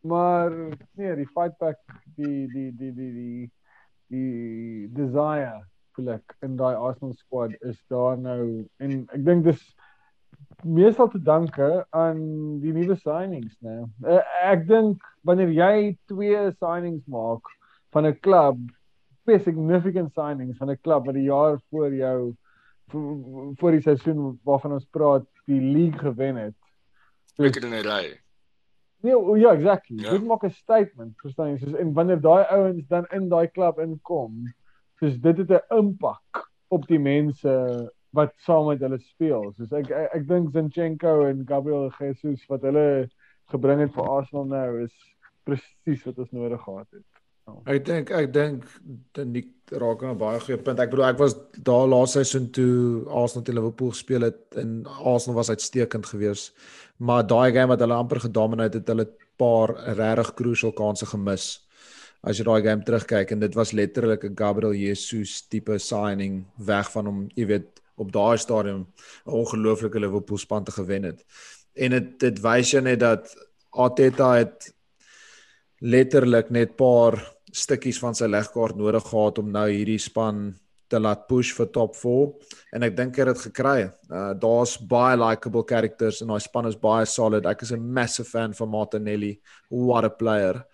[SPEAKER 4] maar nee, die fight back, die die die die die die desire voel ek in daai Arsenal squad is daar nou en ek dink dis meestal te danke aan die nuwe signings, né? Uh, ek dink wanneer jy twee signings maak van 'n klub, twee significant signings van 'n klub wat die jaar voor jou voor, die seisoen waarvan ons praat, die league gewen het.
[SPEAKER 1] Twee keer in 'n ry.
[SPEAKER 4] Nee, ja, exactly.
[SPEAKER 1] Ja.
[SPEAKER 4] Dit maak 'n statement, verstaan jy? Soos en wanneer daai ouens dan in daai klub inkom, soos dit het 'n impak op die mense wat saam met hulle speel. Soos ek ek, ek dink Zinchenko en Gabriel Jesus wat hulle gebring het vir Arsenal nou is presies wat ons nodig gehad het.
[SPEAKER 2] Ek dink ek dink dit raak aan 'n baie goeie punt. Ek bedoel ek was daar laaste seisoen toe Arsenal teen Liverpool gespeel het en Arsenal was uitstekend geweest. Maar daai game wat hulle amper gedomineer het, hulle 'n paar regtig crucial kansse gemis. As jy daai game terugkyk en dit was letterlik 'n Gabriel Jesus tipe signing weg van hom, jy weet, op daai stadium 'n ongelooflike Liverpool span te gewen het. En dit dit wys jou net dat Arteta het letterlik net paar stukkies van sy legkaart nodig gehad om nou hierdie span te laat push vir top 4 en ek dink hy het dit gekry. Uh daar's baie likable characters en daai span is baie solid. Ek is 'n massive fan van Martinelli. What a player.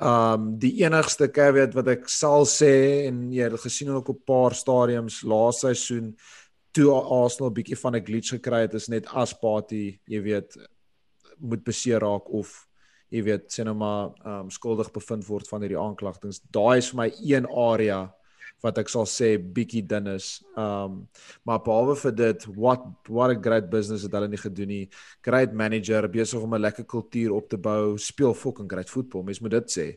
[SPEAKER 2] Um die enigste caveat wat ek sal sê en jy het gesien ook op 'n paar stadiums laas seisoen toe Arsenal 'n bietjie van 'n glitch gekry het is net as party, jy weet, moet beseer raak of jy weet, sê nou maar um skuldig bevind word van hierdie aanklagtings. Daai is vir my een area wat ek sal sê bietjie dun is. Um maar behalwe vir dit, what what a great business het hulle nie gedoen nie. Great manager, besig om 'n lekker kultuur op te bou, speel fucking great football. Mens moet dit sê.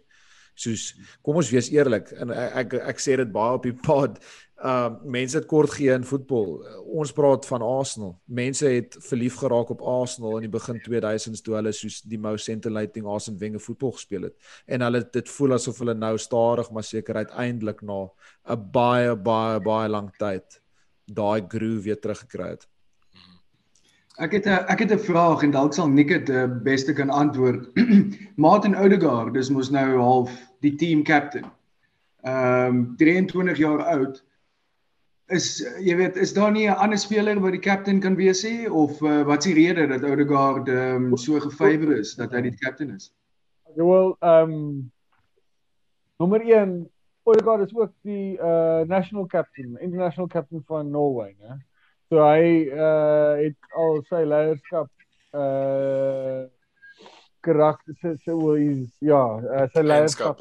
[SPEAKER 2] Soos kom ons wees eerlik en ek ek, ek sê dit baie op die pod uh mense het kort gee in voetbal. Ons praat van Arsenal. Mense het verlief geraak op Arsenal in die begin 2000s toe hulle soos die most scintillating Arsene Wenger voetbal gespeel het. En hulle dit voel asof hulle nou stadig maar seker uiteindelik na 'n baie baie baie lang tyd daai groove weer teruggekry het.
[SPEAKER 3] Ek het 'n ek het 'n vraag en dalk sal Nick dit die beste kan antwoord. Martin Odegaard, dis mos nou half die team captain. Ehm um, 23 jaar oud is jy weet is daar nie 'n ander speler wat die kaptein kan wees nie of uh, wat is die rede dat Odegaard um, so gefavour is dat hy die kaptein is?
[SPEAKER 4] Ja wel ehm um, nommer 1 Odegaard is ook die uh national captain, international captain van Norway, né? So hy uh het al sy leierskap uh karakter sê so hy's ja, uh, sy leierskap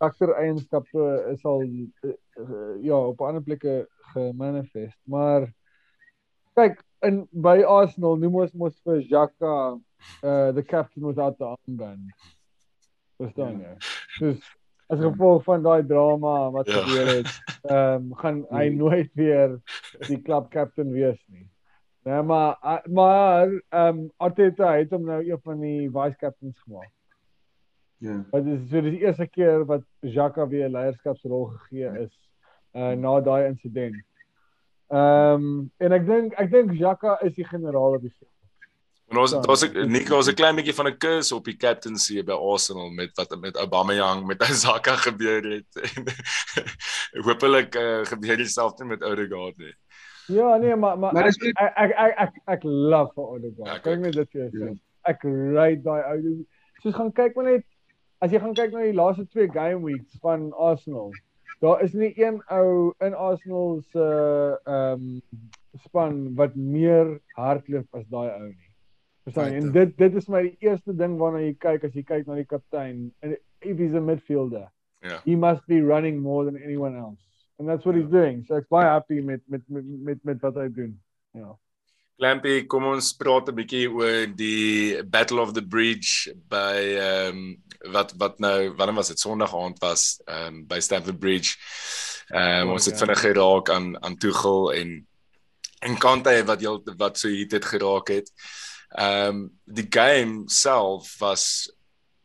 [SPEAKER 4] karakter eienskappe is al uh, uh, ja, op ander plekke gemanifest. Maar kyk in by Arsenal noem ons mos vir Xhaka uh the captain without the armband. Verstaan jy? Soos as gevolg van daai drama wat ja. gebeur het, ehm um, gaan hy nooit weer die club captain wees nie. Nee, maar maar ehm um, Arteta het hom nou een van die vice captains gemaak. Ja. Dit is so die eerste keer wat Xhaka weer 'n leierskapsrol gegee is uh na daai insident. Ehm um, en ek dink ek dink Jaka is die generaal op die veld.
[SPEAKER 1] En ons daar's ek Nico was 'n klein bietjie van 'n kus op die captaincy by Arsenal met wat met Aubameyang met Isaka gebeur het. ek hoopelik uh, gebeur dieselfde met Odegaard nie.
[SPEAKER 4] Ja, nee, maar maar, maar ek, ek, ek ek ek ek love vir Odegaard. Kyk net dit vir jou. Ek ry daai ou. Soos gaan kyk maar net as jy gaan kyk na die laaste twee game weeks van Arsenal. Daar is nie een ou in Arsenal se ehm um, span wat meer hardloop as daai ou nie. Jy? En dit dit is die eerste ding waarna jy kyk as jy kyk na die kaptein. And if he's a midfielder, yeah. he must be running more than anyone else. And that's what yeah. he's doing. So ek's baie happy met met met met met wat doen. Ja. Yeah.
[SPEAKER 1] Clampy, kom ons praat 'n bietjie oor die Battle of the Bridge by ehm um, wat wat nou wanneer was dit Sondag aand was ehm um, by Stamford Bridge. Ehm um, oh, ons het ja. vinnig geraak aan aan Tuchel en en Kante wat heel wat so hier dit geraak het. Ehm um, die game self was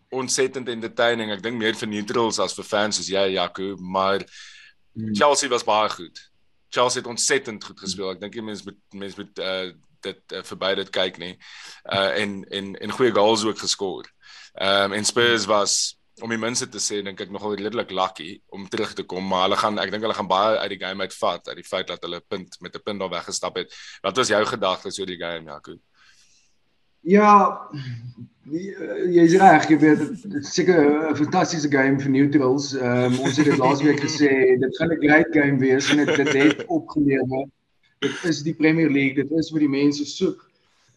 [SPEAKER 1] ontsettend entertaining. Ek dink meer vir neutrals as vir fans soos jy Jaco, maar hmm. Chelsea was baie goed. Chelsea het ontsettend goed gespeel. Ek dink die mense moet mense moet uh, dit uh, verby dit kyk nie. Uh en en en goeie goals ook geskor. Ehm um, en Spurs was om die minste te sê dink ek nogal redelik lucky om terug te kom, maar hulle gaan ek dink hulle gaan baie uit die game uitvat uit die feit dat hulle punt met 'n punt daar weggestap het. Wat was jou gedagtes oor die game, Jaco?
[SPEAKER 3] Ja, jy's reg, jy weet seker 'n fantastiese game vir neutrals. Um, ons het dit laasweek gesê, dit gaan 'n great game wees en dit het opgelewer. Dit is die Premier League, dit is wat die mense soek.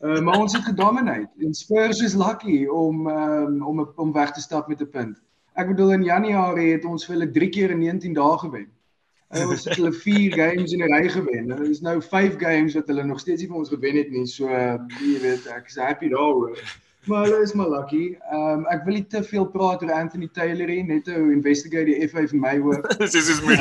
[SPEAKER 3] Uh, maar ons het gedominate en Spurs is lucky om um, om om weg te stap met 'n punt. Ek bedoel in Januarie het ons vir hulle 3 keer in 19 dae gewen. Hulle het hulle 4 games in 'n ry gewen. Hulle is nou 5 games wat hulle nog steeds nie vir ons gewen het nie. So jy weet, ek is happy daaroor. Maar hulle is maar lucky. Ehm um, ek wil nie te veel praat oor Anthony Taylor nie, net te investigate die FA vir my hoor.
[SPEAKER 1] Dis is my.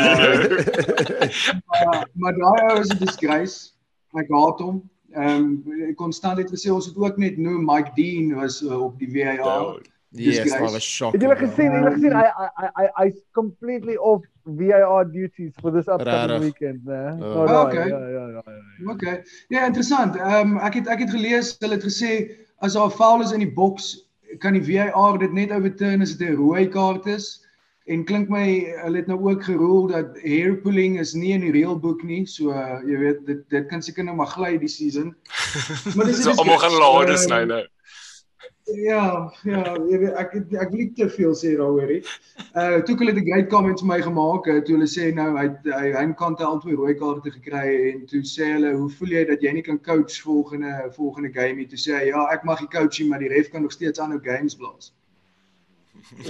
[SPEAKER 3] Maar daai ou is 'n disgrace. Ek haat hom. Ehm um, konstant het gesê ons het ook net nou Mike Dean was uh, op die VAR. Ja,
[SPEAKER 2] Yes, I was shocked.
[SPEAKER 4] Het jy gesien? Het jy gesien? I I I I completely off VAR duties for this upcoming weekend, né?
[SPEAKER 3] Uh. Oh, oh, okay. Ja, ja, ja, ja. Okay. Ja, interessant. Ehm um, ek het ek het gelees hulle het gesê as daar 'n foul is in die boks, kan die VAR dit net overturn as dit 'n rooi kaart is. En klink my hulle het nou ook geroel dat hair pulling is nie in die reël boek nie. So uh, jy weet dit dit kan seker nou maar gly die season.
[SPEAKER 1] Maar dis is almal gaan lade sny nou.
[SPEAKER 3] Ja, ja, jy weet ek ek wil nie te veel sê daaroor nie. Uh toe hulle 'n great comment vir my gemaak het, toe hulle sê nou hy hy hy kan te al twee rooi kaarte gekry en toe sê hulle, "Hoe voel jy dat jy nie kan coach volgende volgende game nie?" Toe sê hy, "Ja, ek mag nie coach nie, maar die ref kan nog steeds aanhou games blaas."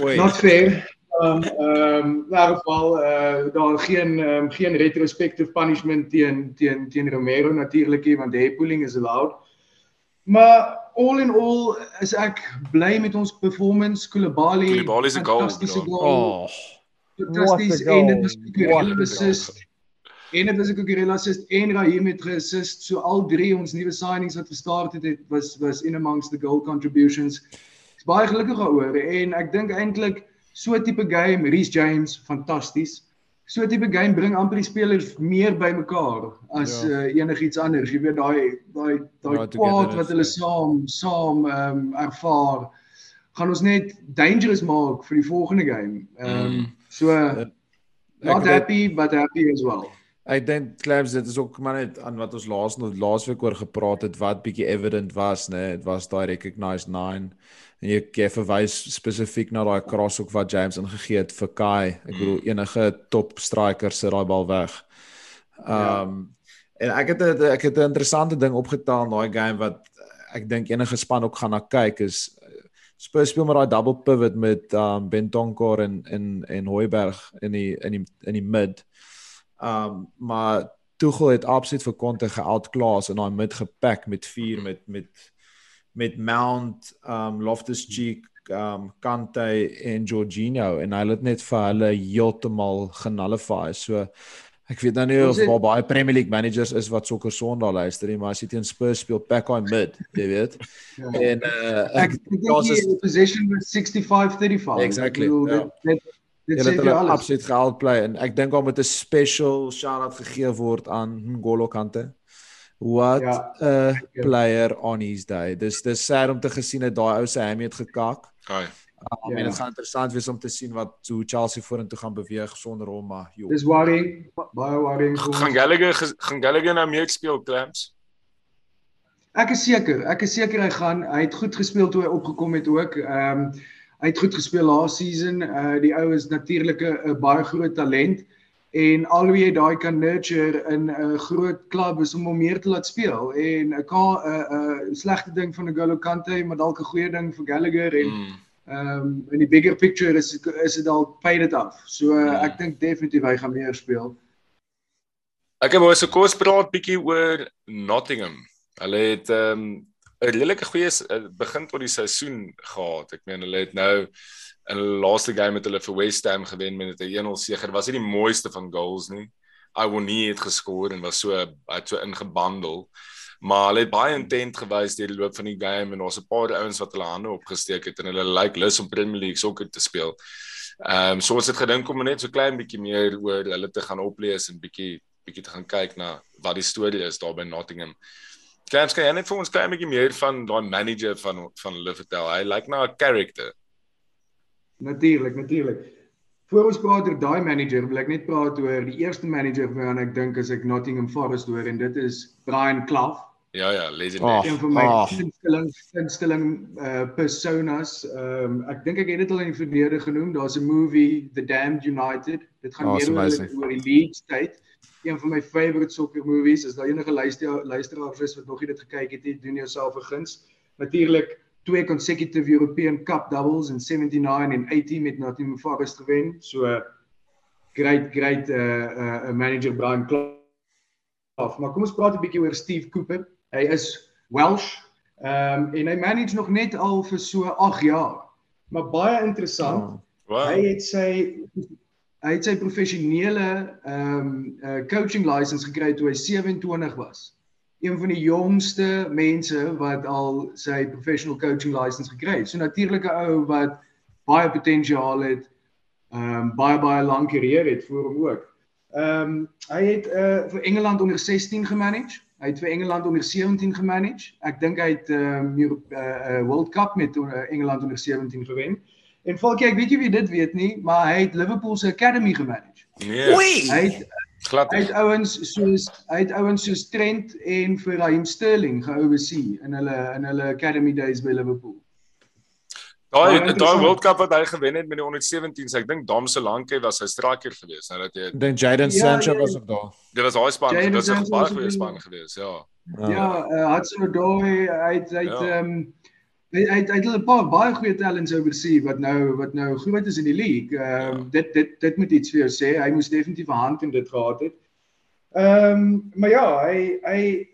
[SPEAKER 2] Oei.
[SPEAKER 3] Not fair. Um um in elk geval uh daar geen um, geen retrospective punishment teen teen teen Romero natuurlik nie want hair pulling is allowed. Maar all in all is ek bly met ons performance. Koulibaly
[SPEAKER 1] is 'n goal,
[SPEAKER 3] fantastiese
[SPEAKER 1] bro.
[SPEAKER 3] goal.
[SPEAKER 2] Oh,
[SPEAKER 3] Fantasties en dit was
[SPEAKER 4] What
[SPEAKER 3] Kukurela
[SPEAKER 4] a
[SPEAKER 3] assist. En dit was 'n Kukurela assist en Raheem het geassist. So al drie ons nuwe signings wat gestart het, het was was in amongst the goal contributions. Ek's baie gelukkig daaroor en ek dink eintlik so 'n tipe game, Reece James, fantasties. So tipe game bring amper die spelers meer bymekaar as
[SPEAKER 2] Ja.
[SPEAKER 3] ja. uh, enigiets anders. Jy weet daai daai daai
[SPEAKER 2] Ja,
[SPEAKER 3] kwaad wat
[SPEAKER 2] togetherness,
[SPEAKER 3] hulle
[SPEAKER 2] ja.
[SPEAKER 3] saam saam ehm um, ervaar gaan ons net dangerous maak vir die volgende game. Ehm um,
[SPEAKER 1] Mm.
[SPEAKER 3] so
[SPEAKER 2] ek
[SPEAKER 3] not
[SPEAKER 2] weet-
[SPEAKER 3] happy but happy as well.
[SPEAKER 2] Ek dink Clams dit is ook maar net aan wat ons laas laasweek oor gepraat het wat bietjie evident was, né? Dit was daai recognized 9 en jy jy verwys spesifiek na daai crosshoek wat James ingegee het vir Kai. Ek bedoel enige top striker sit daai bal weg. Ehm
[SPEAKER 3] Ja.
[SPEAKER 2] um, en ek het 'n ek het 'n interessante ding opgetel in daai game wat ek dink enige span ook gaan na kyk is Spurs speel met daai double pivot met um Bentonkor en en en Hoiberg in die in die in die mid. Um maar Tuchel het absoluut vir Conte geoutclass in daai mid gepak met 4 met met met Mount, um Loftus-Cheek, um Kante en Jorginho en hy het net vir hulle heeltemal genullify. So ek weet nou nie of daar baie Premier League managers is wat sokker Sondag luister nie, maar as jy teen Spurs speel, pak daai mid, jy weet.
[SPEAKER 3] Ja.
[SPEAKER 2] En uh
[SPEAKER 3] Ek dink die
[SPEAKER 2] is
[SPEAKER 3] possession was 65-35.
[SPEAKER 2] Exactly,
[SPEAKER 3] bedoel,
[SPEAKER 2] ja.
[SPEAKER 3] Dit dit, dit
[SPEAKER 2] Hulle
[SPEAKER 3] sê
[SPEAKER 2] hulle absoluut geoutplay en ek dink daar moet 'n special shout-out gegee word aan Ngolo Kante. What
[SPEAKER 3] Ja,
[SPEAKER 2] 'n
[SPEAKER 3] ja.
[SPEAKER 2] player on his day. Dis dis sad om te gesien dat daai ou se hammy het gekak.
[SPEAKER 1] Ai.
[SPEAKER 2] Um,
[SPEAKER 3] Ja.
[SPEAKER 2] En dit gaan interessant wees om te sien wat hoe Chelsea vorentoe gaan beweeg sonder hom, maar joh.
[SPEAKER 3] Dis worrying, baie worrying
[SPEAKER 1] Gaan. Gallagher gaan Gallagher nou meer speel Clamps?
[SPEAKER 3] Ek is seker, ek is seker hy gaan. Hy het goed gespeel toe hy opgekom het ook. Ehm um, hy het goed gespeel last season. Uh die ou is natuurlik 'n 'n baie groot talent en al hoe jy daai kan nurture in 'n groot klub is om hom meer te laat speel en 'n 'n 'n slegte ding van 'n Golo Kante, maar dalk 'n goeie ding vir Gallagher en
[SPEAKER 1] Mm.
[SPEAKER 3] ehm um, in die bigger picture is is dit dalk pay dit af. So uh,
[SPEAKER 1] Ja.
[SPEAKER 3] ek dink definitief hy gaan meer speel.
[SPEAKER 1] Ek het mos 'n kos praat bietjie oor Nottingham. Hulle het ehm, 'n um, redelike goeie s- eh, begin tot die seisoen gehad. Ek meen hulle het nou in hulle laaste game met hulle vir West Ham gewen met 'n 1-0 sege. Was nie die mooiste van goals nie. Iwonie het geskor en was so het so ingebandel. Maar hulle het baie intent gewys deur die loop van die game en daar's 'n paar ouens wat hulle hande opgesteek het en hulle lyk like lus om Premier League sokker te speel. Ehm um, so ons het gedink om net so klein bietjie meer oor hulle te gaan oplees en bietjie bietjie te gaan kyk na wat die storie is daar by Nottingham. Klams, kan jy net vir ons klein bietjie meer van daai manager van van hulle vertel? Hy lyk na 'n character.
[SPEAKER 3] Natuurlik, natuurlik. Voor ons praat oor daai manager, wil ek net praat oor die eerste manager waaraan ek dink as ek Nottingham Forest hoor en dit is Brian Clough.
[SPEAKER 1] Ja ja, legendary.
[SPEAKER 2] Ag.
[SPEAKER 3] Een van my
[SPEAKER 2] Ag.
[SPEAKER 3] gunsteling gunsteling uh personas. Ehm um, ek dink ek het dit al in die verlede genoem. Daar's 'n movie The Damned United. Dit gaan
[SPEAKER 2] Oh,
[SPEAKER 3] meer oor, oor die Leeds tyd. Een van my favourite soccer movies. As daar enige luister luisteraars is wat nog nie dit gekyk het nie, doen jouself 'n guns. Natuurlik twee consecutive European Cup doubles in 79 en 80 met Nottingham Forest gewen. So great great uh uh manager Brian Clough. Maar kom ons praat 'n bietjie oor Steve Cooper. Hy is Welsh. Ehm um, en hy manage nog net al vir so 8 jaar. Maar baie interessant.
[SPEAKER 2] Oh.
[SPEAKER 1] Wow.
[SPEAKER 3] Hy het sy hy het sy professionele ehm um, uh, coaching license gekry toe hy 27 was. Een van die jongste mense wat al sy professional coaching license gekry het. So natuurlik 'n ou wat baie potensiaal het. Ehm um, baie baie lank carrière het voor hom ook. Ehm um, hy het uh, vir Engeland onder 16 gemanage. Hy het vir Engeland onder 17 gemanage. Ek dink hy het ehm um, Europe uh, uh, World Cup met uh, Engeland onder 17 gewen. En Falkie, ek weet jy dit weet nie, maar hy het Liverpool se academy gemanage.
[SPEAKER 1] Nee.
[SPEAKER 3] Hy het
[SPEAKER 1] Glad.
[SPEAKER 3] hy het ouens soos hy het ouens soos Trent en vir Raheem Sterling geoversee in hulle in hulle academy days by Liverpool.
[SPEAKER 1] Daai daai. World Cup wat hy gewen het met die onder 17s, ek dink Dam Solanke was sy striker geweest. Nou dat jy
[SPEAKER 2] dink Jadon
[SPEAKER 3] Ja,
[SPEAKER 2] Sancho
[SPEAKER 3] ja.
[SPEAKER 2] was ook daar.
[SPEAKER 1] dit was daai span, dit was 'n baie
[SPEAKER 3] was
[SPEAKER 1] goeie span
[SPEAKER 3] in-
[SPEAKER 1] geweest, ja.
[SPEAKER 3] Ja, uh, Hudson Odoi, hy het hy het
[SPEAKER 1] Ja.
[SPEAKER 3] ehm hy hy het hy het hulle 'n paar baie goeie talents oorsee wat nou wat nou groot is in die league. Ehm um, dit dit dit moet iets vir jou sê. Hy moes definitief 'n hand in dit gehad het. Ehm um, maar ja, hy hy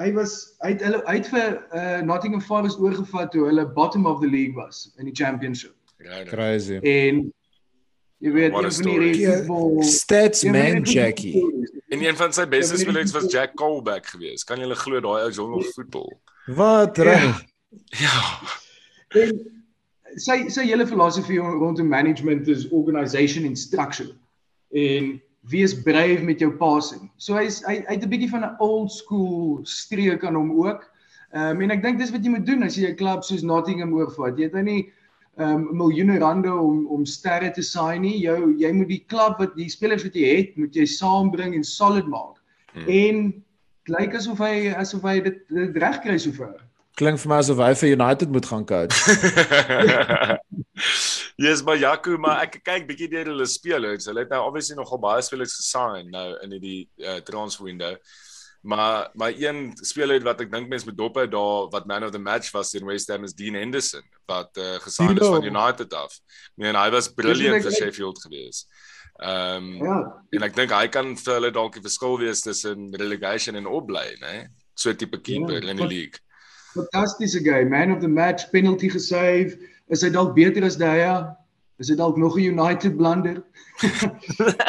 [SPEAKER 3] hy was hy het hulle hy het vir uh, Nottingham Forest oorgevat toe hulle bottom of the league was in die championship.
[SPEAKER 1] Ja.
[SPEAKER 2] Crazy.
[SPEAKER 3] En jy weet een van die
[SPEAKER 1] story.
[SPEAKER 2] Ja,
[SPEAKER 3] voetbal
[SPEAKER 2] Stats
[SPEAKER 3] die
[SPEAKER 2] man Jackie.
[SPEAKER 1] En een van sy beste
[SPEAKER 3] Ja,
[SPEAKER 1] spelers was Jack Colback geweest. Kan jy glo daai ou jong nog voetbal?
[SPEAKER 2] Wat
[SPEAKER 3] Ja.
[SPEAKER 2] reg.
[SPEAKER 1] Ja.
[SPEAKER 3] En sy sy hele filosofie rondom management is organisation and structure. En wees brave met jou passing. So hy's hy, hy het 'n bietjie van 'n old school streek aan hom ook. Ehm um, en ek dink dis wat jy moet doen as jy 'n klub soos Nottingham oorvat. Jy het nou nie ehm um, miljoene rande om om sterre te sign nie. Jou jy moet die klub wat die spelers wat jy het, moet jy saambring en solid maak.
[SPEAKER 1] Hmm.
[SPEAKER 3] En dit lyk asof hy asof hy dit, dit reg kry sover.
[SPEAKER 2] Klink vir my asof hy vir United moet gaan coach.
[SPEAKER 1] Yes, maar Jaco, maar ek kyk bietjie deur hulle spelers. Hulle het nou obviously nogal baie spelers gesign nou in hierdie uh, transfer window. Maar maar een speler wat ek dink mense moet dop hou daar wat man of the match was in West Ham is Dean Henderson wat uh, gesign is van United af. Ik meen hy was brilliant vir Sheffield geweest. Ehm um,
[SPEAKER 3] Ja.
[SPEAKER 1] en ek dink hy kan vir hulle dalk die verskil wees tussen relegation en opbly, né? So 'n tipe keeper
[SPEAKER 3] Ja,
[SPEAKER 1] in die league.
[SPEAKER 3] Fantastiese game, man of the match, penalty gesave. Is hy dalk beter as Daya? Is dit dalk nog 'n United blunder?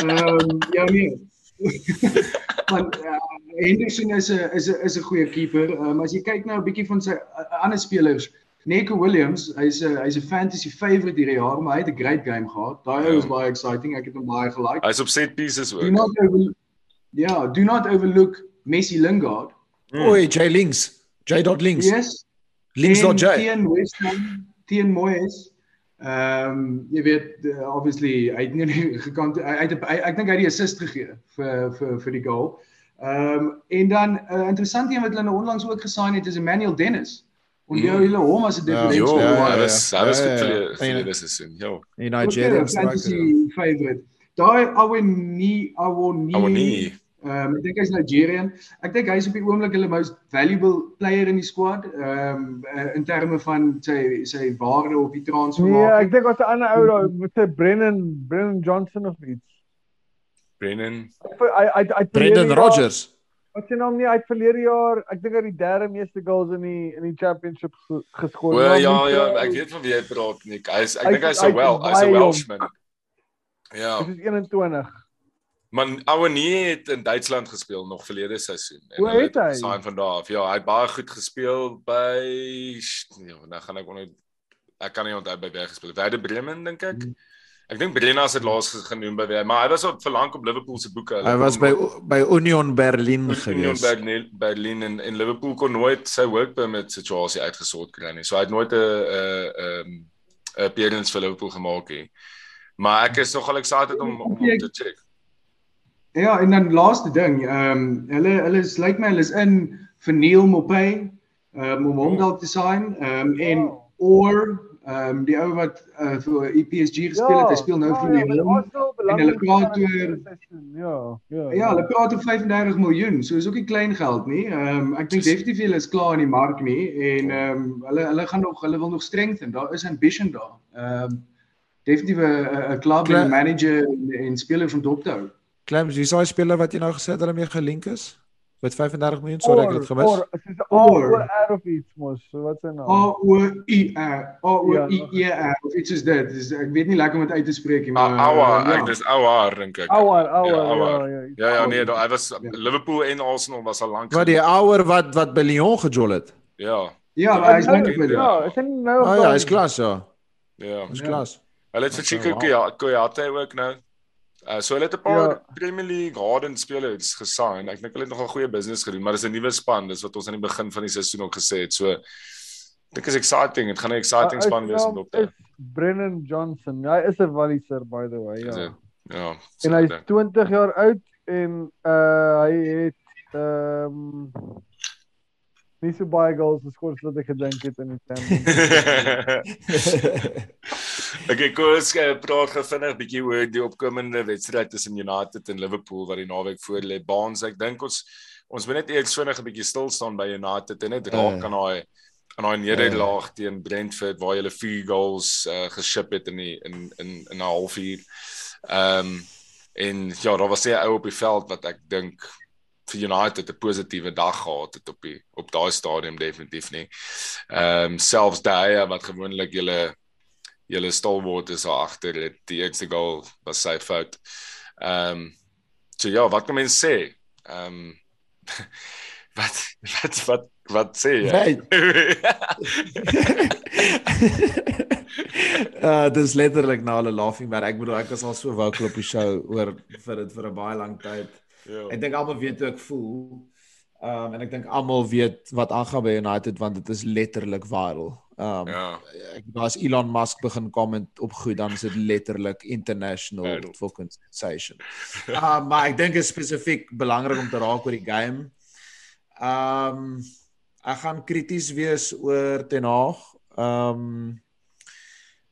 [SPEAKER 3] Ehm um, ja nee. Want uh, Henderson is 'n is 'n is 'n goeie keeper. Ehm um, as jy kyk nou 'n bietjie van sy uh, ander spelers, Nico Williams, hy's 'n hy's 'n fantasy favourite hierdie jaar, maar hy het 'n great game gehad. Daai
[SPEAKER 1] Ja.
[SPEAKER 3] ou is baie exciting. Ek het hom baie gelike.
[SPEAKER 1] Hy's op set pieces
[SPEAKER 3] Do
[SPEAKER 1] ook.
[SPEAKER 3] not over Ja, do not overlook Messi Lingard.
[SPEAKER 1] Hmm.
[SPEAKER 2] Oei, J links. J dot links.
[SPEAKER 3] Yes.
[SPEAKER 2] Links dot J.
[SPEAKER 3] Teen West Ham, teen Moyes. Ehm um, jy weet uh, obviously hy het nie gekant hy hy het hy, ek dink hy het die assist gegee vir vir vir die goal. Ehm um, en dan 'n uh, interessante een wat hulle nou onlangs ook gesign het is Emmanuel Dennis. Onthou
[SPEAKER 1] Mm.
[SPEAKER 3] julle hom as 'n
[SPEAKER 2] Ja,
[SPEAKER 1] Jo,
[SPEAKER 3] differential?
[SPEAKER 2] ja,
[SPEAKER 1] hy
[SPEAKER 2] ja,
[SPEAKER 1] was
[SPEAKER 2] ja.
[SPEAKER 1] hy was
[SPEAKER 2] Ja,
[SPEAKER 1] goed
[SPEAKER 2] ja,
[SPEAKER 1] vir
[SPEAKER 2] ja.
[SPEAKER 1] vir die seisoen. Jo.
[SPEAKER 2] Die
[SPEAKER 3] Okay,
[SPEAKER 2] Nigerian
[SPEAKER 3] fantasy
[SPEAKER 2] striker.
[SPEAKER 3] favorite. Daai Awoni Awoni
[SPEAKER 1] Awoni.
[SPEAKER 3] Ehm um, ek dink hy's Nigerian. Ek dink hy's op die oomblik hulle most valuable player in die squad. Ehm um, uh, in terme van sy sy waarde op die
[SPEAKER 4] Nee,
[SPEAKER 3] transfermark.
[SPEAKER 4] ek dink was 'n ander ou daar met sy Brennan Brennan Johnson of iets.
[SPEAKER 1] Brennan.
[SPEAKER 4] Hy hy hy
[SPEAKER 2] Brendan Rodgers.
[SPEAKER 4] Wat sy naam nie uit verlede jaar, ek dink hy het die derde meeste goals in die in die championship ge- geskoor. Maar
[SPEAKER 1] ja
[SPEAKER 4] met,
[SPEAKER 1] ja,
[SPEAKER 4] uh,
[SPEAKER 1] ek weet van wie jy praat Nick. Hy is ek
[SPEAKER 4] Hy-
[SPEAKER 1] dink hy's
[SPEAKER 4] hy
[SPEAKER 1] 'n wel,
[SPEAKER 4] is
[SPEAKER 1] hy's 'n Welshman. Ja,
[SPEAKER 4] Dit is 21.
[SPEAKER 1] Man Awani het in Duitsland gespeel nog verlede seisoen. En
[SPEAKER 4] Hoe het hy?
[SPEAKER 1] Sign van daar af. Ja, hy het baie goed gespeel by ja, nou gaan ek onder ek kan nie onthou by wie hy gespeel het. Werder Bremen dink ek.
[SPEAKER 4] Hmm.
[SPEAKER 1] Ek dink Brenna het laas genoem by wie, maar hy was op vir lank op Liverpool se boeke.
[SPEAKER 2] Hy was by by Union Berlin
[SPEAKER 1] Union
[SPEAKER 2] gewees.
[SPEAKER 1] Berlin, Berlin en, en Liverpool kon nooit sy work permit situasie uitgesort kry nie. So hy het nooit 'n 'n 'n 'n appearance vir Liverpool gemaak nie. Maar ek is nogal excited om om, om te check.
[SPEAKER 3] Ja, en dan laaste ding, ehm um, hulle hulle is lyk my hulle is in vir Neil Mopay ehm um, om hom
[SPEAKER 1] Oh.
[SPEAKER 3] dalk te sign. Ehm um, en or ehm um, die ou wat uh, vir EPSG gespeel het, hy speel nou vir
[SPEAKER 4] ja,
[SPEAKER 3] die Lyon.
[SPEAKER 4] en
[SPEAKER 3] hulle praat oor-
[SPEAKER 4] ja, ja.
[SPEAKER 3] Ja, hulle praat oor 35 miljoen. So is ook nie klein geld nie. Ehm um, ek dink definitief hulle is klaar in die mark nie en ehm um, hulle hulle gaan nog hulle wil nog strengthen. Daar is ambition daar. Ehm um, definitief 'n 'n klub en
[SPEAKER 2] Klaar.
[SPEAKER 3] 'n manager en, en speler van dop te hou.
[SPEAKER 2] Clems, wie is daai speler wat jy nou gesê het hulle mee gelink is? Met 35 miljoen, sorry ek het dit gemis.
[SPEAKER 4] Or, dit is
[SPEAKER 3] Or.
[SPEAKER 4] or R of iets mos. So wat sy naam?
[SPEAKER 3] A O I R A O
[SPEAKER 4] Ja.
[SPEAKER 3] I E R of iets soos dit. Dis ek weet nie lekker om dit uit te spreek nie, maar
[SPEAKER 1] Aua,
[SPEAKER 3] ja.
[SPEAKER 1] ek dis Aua dink ek.
[SPEAKER 4] Ouer, ouer,
[SPEAKER 1] Ja,
[SPEAKER 4] ja,
[SPEAKER 1] Aouar.
[SPEAKER 4] ja.
[SPEAKER 1] Ja ja nee, daar hy was Liverpool en Arsenal was al lank.
[SPEAKER 2] Wat die ouer wat wat by Lyon gejol het.
[SPEAKER 1] Ja.
[SPEAKER 3] Ja, maar hy's
[SPEAKER 4] Nou-
[SPEAKER 3] nou met
[SPEAKER 4] Ja, is hy nie nou
[SPEAKER 2] Ah ja, hy's klas ja.
[SPEAKER 1] Ja.
[SPEAKER 2] Hy's
[SPEAKER 3] Ja.
[SPEAKER 2] klas.
[SPEAKER 1] Hulle het vir Chico Koyate ook nou. Uh, so hulle het 'n paar
[SPEAKER 4] Ja.
[SPEAKER 1] Premier League hardened spelers gesign. Ek dink hulle het nogal goeie business gedoen, maar dis 'n nuwe span, dis wat ons aan die begin van die seisoen ook gesê het. So dink is exciting. Dit gaan 'n exciting span wees om op te.
[SPEAKER 4] Brennan Johnson. Hy is 'n Walliser by the way,
[SPEAKER 1] Is
[SPEAKER 4] ja.
[SPEAKER 1] dit? Ja.
[SPEAKER 4] En hy's
[SPEAKER 1] dink.
[SPEAKER 4] 20 jaar oud en uh hy het ehm nie so baie goals geskor as wat ek gedink het in die Champions.
[SPEAKER 1] okay, kom ons uh, praat gou vinnig 'n bietjie oor die opkomende wedstryd tussen United en Liverpool wat die naweek voor lê. Baans, ek dink ons ons moet net eers vinnig 'n bietjie stil staan by United en net raak aan daai aan daai nederlaag teen Brentford waar hulle 4 goals uh, geship het in die in in in 'n halfuur. Ehm um, en ja, daar was 'n ou op die veld wat ek dink vir United 'n positiewe dag gehad het op die op daai stadium definitief nie. Ehm um, selfs daai wat gewoonlik julle julle stalwart is agter dit die eerste goal was sy fout. Ehm um, so ja, wat kan mens sê? Ehm um, wat wat wat wat sê jy?
[SPEAKER 2] uh dis letterlik nou 'n laughing maar ek bedoel ek was al so wokel op die show oor vir dit vir 'n baie lang tyd. Ja. Ek dink almal weet hoe ek voel. Um en ek dink almal weet wat aangaan by United want dit is letterlik viral. Um ja. ek as Elon Musk begin comment op goed dan is dit letterlik international fucking sensation. Uh maar ek dink is spesifiek belangrik om te raak oor die game. Um ek gaan krities wees oor Ten Hag. Um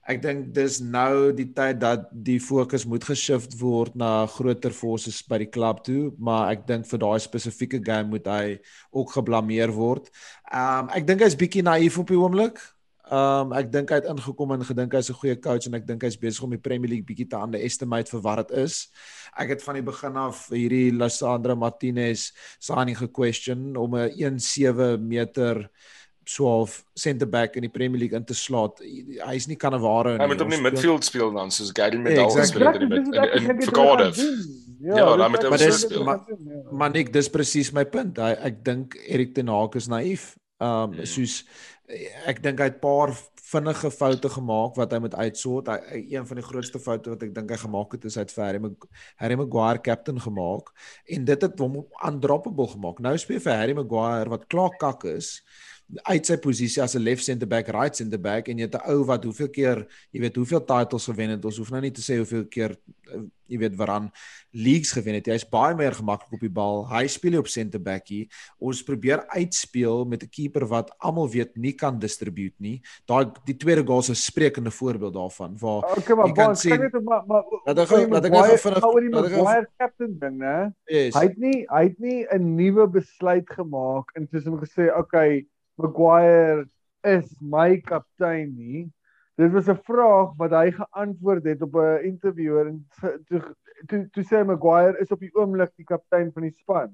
[SPEAKER 2] ek dink dis nou die tyd dat die fokus moet geshift word na groter forces by die klub toe, maar ek dink vir daai spesifieke game moet hy ook geblameer word. Um ek dink hy's bietjie naïef op die oomblik. Um ek dink hy het ingekom en gedink hy's 'n goeie coach en ek dink hy's besig om die Premier League bietjie te underestimate vir wat dit is. Ek het van die begin af hierdie Lissandro Martinez signing gequestion om 'n 1.7 meter so half center back in die Premier League in te slaat. Hy's nie kanneware
[SPEAKER 1] nie. Hy moet op die midfield speel dan soos Gary Medal yeah, exactly. speel in die in Cardiff. Ja, ja dan moet hy speel.
[SPEAKER 2] Maar, maar Nick, dis presies my punt. Hy, ek dink Erik ten Hag is naïef. Um mm. soos ek dink hy het paar vinnige foute gemaak wat hy moet uitsort. Hy een van die grootste foute wat ek dink hy gemaak het is hy het vir Harry, Harry Maguire captain gemaak en dit het hom undroppable gemaak. Nou speel vir Harry Maguire wat klaar kak is uit sy posisie as 'n left center back, right center back en jy het 'n ou wat hoeveel keer, jy weet, hoeveel titles gewen het. Ons hoef nou nie te sê hoeveel keer eh, jy weet waaraan leagues gewen het. Hy's baie meer gemaklik op die bal. Hy speel op center backie. Ons probeer uitspeel met 'n keeper wat almal weet nie kan distribute nie. Daai die tweede goal is 'n sprekende voorbeeld daarvan waar
[SPEAKER 4] okay, maar, jy kan sien dat maar maar
[SPEAKER 2] dat ek dat ek nou vinnig
[SPEAKER 4] oor die Maguire captain ding, né? Yes. Hy het nie hy het nie 'n nuwe besluit gemaak en soos hom gesê, okay, Maguire is my kaptein nie. Dit was 'n vraag wat hy geantwoord het op 'n interviewer en toe toe toe sê Maguire is op die oomblik die kaptein van die span.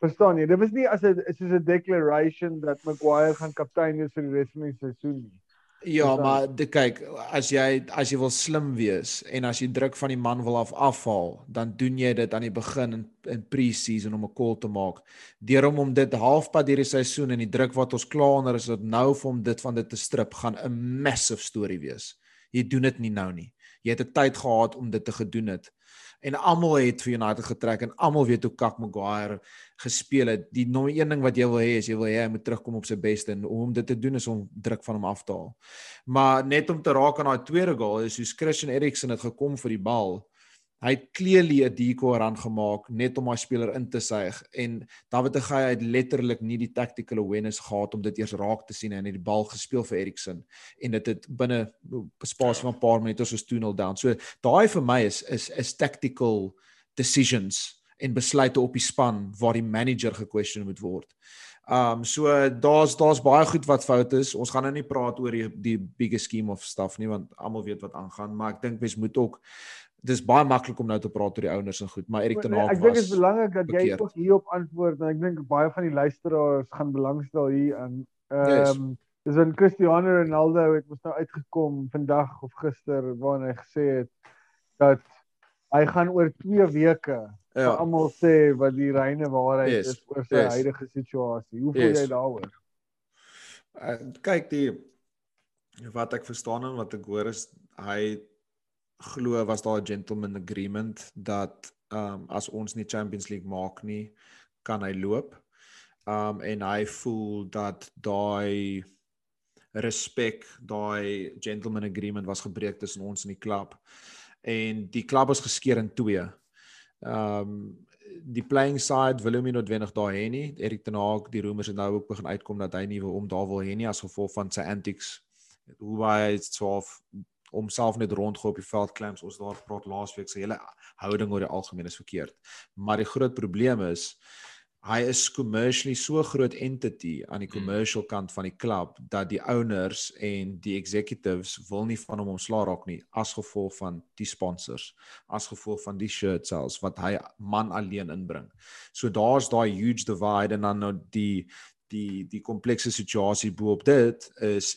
[SPEAKER 4] Verstaan jy? Dit was nie as 'n soos 'n declaration dat Maguire gaan kaptein wees vir die res van die seisoen nie.
[SPEAKER 2] Ja, maar de, kyk, as jy as jy wil slim wees en as jy druk van die man wil af afhaal, dan doen jy dit aan die begin in, in pre-season om 'n call te maak. Deur om om dit halfpad hierdie seisoen en die druk wat ons klaar onder is, dat nou vir hom dit van dit te strip gaan 'n massive storie wees. Jy doen dit nie nou nie. Jy het 'n tyd gehad om dit te gedoen het en almal het vir United getrek en almal weet hoe Kak Maguire gespeel het. Die nommer 1 ding wat jy wil hê is jy wil hê hy moet terugkom op sy beste en om dit te doen is om druk van hom af te haal. Maar net om te raak aan daai tweede goal is soos Christian Eriksen het gekom vir die bal hy het clearly 'n decoy run gemaak net om hy speler in te suig en David de Gea het letterlik nie die tactical awareness gehad om dit eers raak te sien en hy het die bal gespeel vir Eriksen en dit het binne spasie van 'n paar minute soos 2-0 down. So daai vir my is is is tactical decisions en besluite op die span waar die manager gequestion moet word. Um so daar's daar's baie goed wat fout is. Ons gaan nou nie praat oor die die bigger scheme of stuff nie want almal weet wat aangaan, maar ek dink mens moet ook dis baie maklik om nou te praat oor die ouers en goed, maar Erik ten Hag was
[SPEAKER 4] Ek dink dit is belangrik dat jy ook hierop antwoord en ek dink baie van die luisteraars gaan belangstel hier aan ehm um, dis en Cristiano Ronaldo het mos nou uitgekom vandag of gister waar hy gesê het dat hy gaan oor 2 weke ja. almal sê wat die reine waarheid yes. is oor sy yes. huidige situasie. Hoe voel yes. jy daaroor?
[SPEAKER 2] Uh, kyk die wat ek verstaan en wat ek hoor is hy glo was daar 'n gentleman agreement dat ehm um, as ons nie Champions League maak nie, kan hy loop. Ehm um, en hy voel dat daai respek, daai gentleman agreement was gebreek tussen ons en die klub. En die klub is geskeur in twee. Ehm um, die playing side wil hom nie noodwendig daar hê nie. Erik ten Hag, die rumors het nou ook begin uitkom dat hy nie wil om daar wil hê nie as gevolg van sy antics. Hoe hy swaaf homself net rondgooi op die veld clams. Ons daar praat laasweek sy hele houding oor die algemeen is verkeerd. Maar die groot probleem is hy is commercially so groot entity aan die commercial kant van die klub dat die owners en die executives wil nie van hom ontslaa raak nie as gevolg van die sponsors, as gevolg van die shirt sales wat hy man alleen inbring. So daar's daai huge divide en dan nou die die die komplekse situasie bo op dit is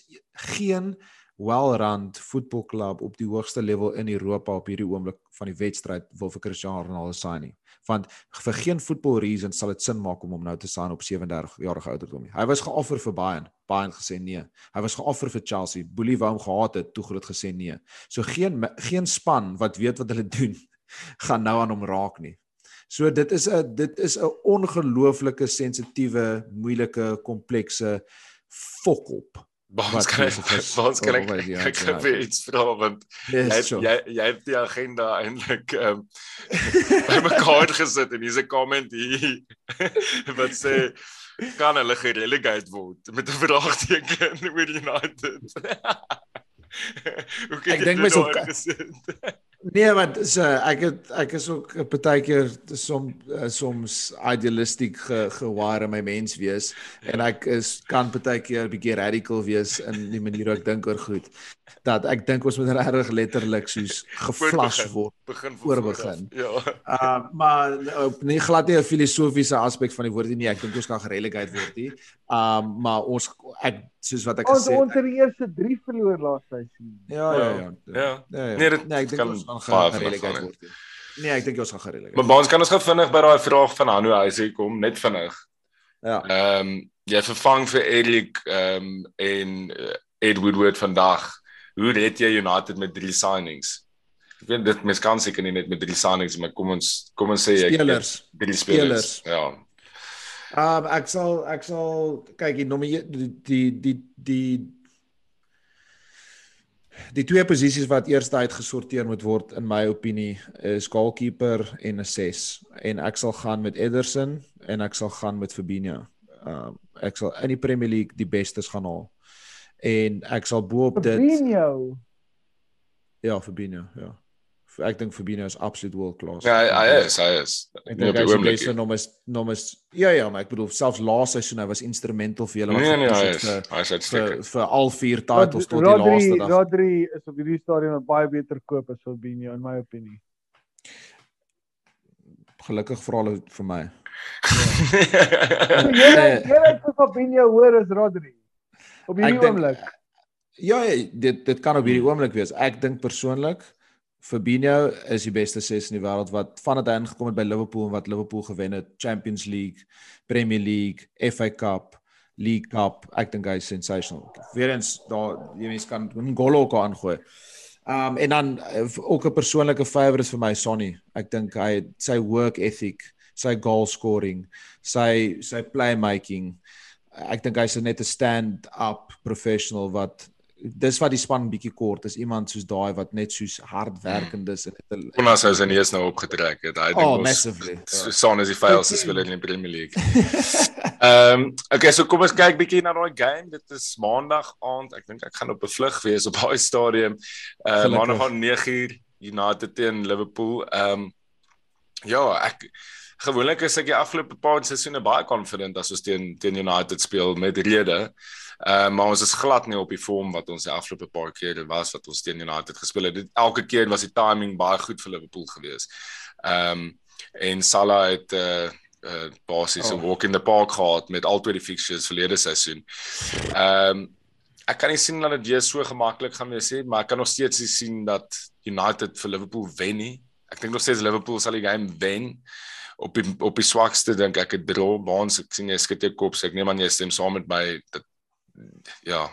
[SPEAKER 2] geen well-run voetbalklub op die hoogste level in Europa op hierdie oomblik van die wedstryd wil vir Cristiano Ronaldo sign nie. Want vir geen voetbal reason sal dit sin maak om hom nou te sign op 37 jarige ouderdom nie. Hy was geoffer vir Bayern, Bayern gesê nee. Hy was geoffer vir Chelsea, Boelie wou hom gehad het, toe groot gesê nee. So geen geen span wat weet wat hulle doen gaan nou aan hom raak nie. So dit is 'n dit is 'n ongelooflike sensitiewe, moeilike, komplekse fokop
[SPEAKER 1] Baans kan ek baans kan ek ek kan vir iets vra want yes, jy, jy jy het die agenda eintlik ehm um, bymekaar gesit en hier's 'n comment hier wat sê kan hulle gerelegate word? Met 'n vraagteken oor United.
[SPEAKER 2] ek dink mens op Nee, want so ek het ek is ook 'n partykeer som eh, soms idealistiek ge, geware my mens wees en ek is kan partykeer 'n bietjie radical wees in die manier hoe ek dink oor goed. Dat ek dink ons moet regtig letterlik soos geflas word
[SPEAKER 1] begin
[SPEAKER 2] voor begin.
[SPEAKER 1] Ja.
[SPEAKER 2] Uh maar op nie glad nie 'n filosofiese aspek van die woord nie. Ek dink ons kan gereligheid word hier. Um maar ons ek soos wat ek
[SPEAKER 4] ons,
[SPEAKER 2] gesê
[SPEAKER 4] het. Ons het die eerste 3 verloor laaste seisoen.
[SPEAKER 2] Ja, ja, ja.
[SPEAKER 1] Ja.
[SPEAKER 2] ja, ja.
[SPEAKER 1] Nee, dit
[SPEAKER 2] nee, ek dink ons gaan gereligheid word. Nie. Nee, ek dink ons gaan gereligheid.
[SPEAKER 1] Maar ons kan ons gou vinnig by daai vraag van Hanu Huisie kom, net vinnig.
[SPEAKER 2] Ja.
[SPEAKER 1] Ehm um, jy vervang vir Erik ehm um, en uh, Ed Woodward vandag. Hoe red jy United met drie signings? Ek weet dit mens kan seker nie net met drie signings, maar kom ons kom ons sê
[SPEAKER 2] jy spelers,
[SPEAKER 1] drie spelers. spelers. Ja.
[SPEAKER 2] Ehm um, ek sal ek sal kyk die nommer die die die die die twee posisies wat eers uitgesorteer moet word in my opinie is goalkeeper en 'n 6 en ek sal gaan met Ederson en ek sal gaan met Fabinho. Ehm um, ek sal in die Premier League die bestes gaan haal. En ek sal bo op dit
[SPEAKER 4] Fabinho.
[SPEAKER 2] Ja, Fabinho, ja ek dink Fabinho is absoluut world class.
[SPEAKER 1] Ja, hy, hy is, hy is.
[SPEAKER 2] Ek dink hy is die beste nommer nommer Ja ja, maar ek bedoel selfs laaste seisoen hy was instrumental vir julle
[SPEAKER 1] wat nee, nee, hy is, vir, hy is
[SPEAKER 2] vir, vir al vier titles tot die laaste dag.
[SPEAKER 4] Rodri is op hierdie stadium 'n baie beter koop as Fabinho in my opinie.
[SPEAKER 2] Gelukkig vir al vir my.
[SPEAKER 4] Jy jy het vir Fabinho hoor as Rodri. Op hierdie oomblik.
[SPEAKER 2] Ja, dit dit kan op hierdie oomblik wees. Ek dink persoonlik Fabinho is die beste ses in die wêreld wat vandat hy ingekom het by Liverpool en wat Liverpool gewen het, Champions League, Premier League, FA Cup, League Cup. Ek dink hy is sensational. Weerens daar jy mens kan 'n gol ook aangooi. Um en dan uh, ook 'n persoonlike favourite vir my Sonny. Ek dink hy sy work ethic, sy goal scoring, sy sy playmaking. Ek dink hy's net 'n stand-up professional wat dis wat die span bietjie kort is. Iemand soos daai wat net soos hardwerkend is en
[SPEAKER 1] dit Jonas sou sy neus nou opgetrek het. Hy
[SPEAKER 2] dink oh,
[SPEAKER 1] so son as die files is wil in die Premier League. Ehm um, okay so kom ons kyk bietjie na daai game. Dit is maandag aand. Ek dink ek gaan op 'n vlug wees op daai stadium. Uh, maandag aan 9uur United teen Liverpool. Ehm um, ja ek gewoonlik is ek die afgelope paar seisoene baie confident as ons teen teen United speel met rede Uh, maar ons is glad nie op die vorm wat ons die afgelope paar kere was wat ons teen United gespeel het. Elke keer was die timing baie goed vir Liverpool geweest. Ehm um, en Salah het uh, uh, basies 'n oh. walk in the park gehad met al twee die fixtures verlede seisoen. Ehm um, ek kan nie sien dat dit weer so gemaklik gaan wees nie, maar ek kan nog steeds sien dat United vir Liverpool wen nie. Ek dink nog steeds Liverpool sal die game wen op die op die swakste dink ek het draw baans ek sien jy skud jou kop sê ek neem aan jy stem saam met my dat ja,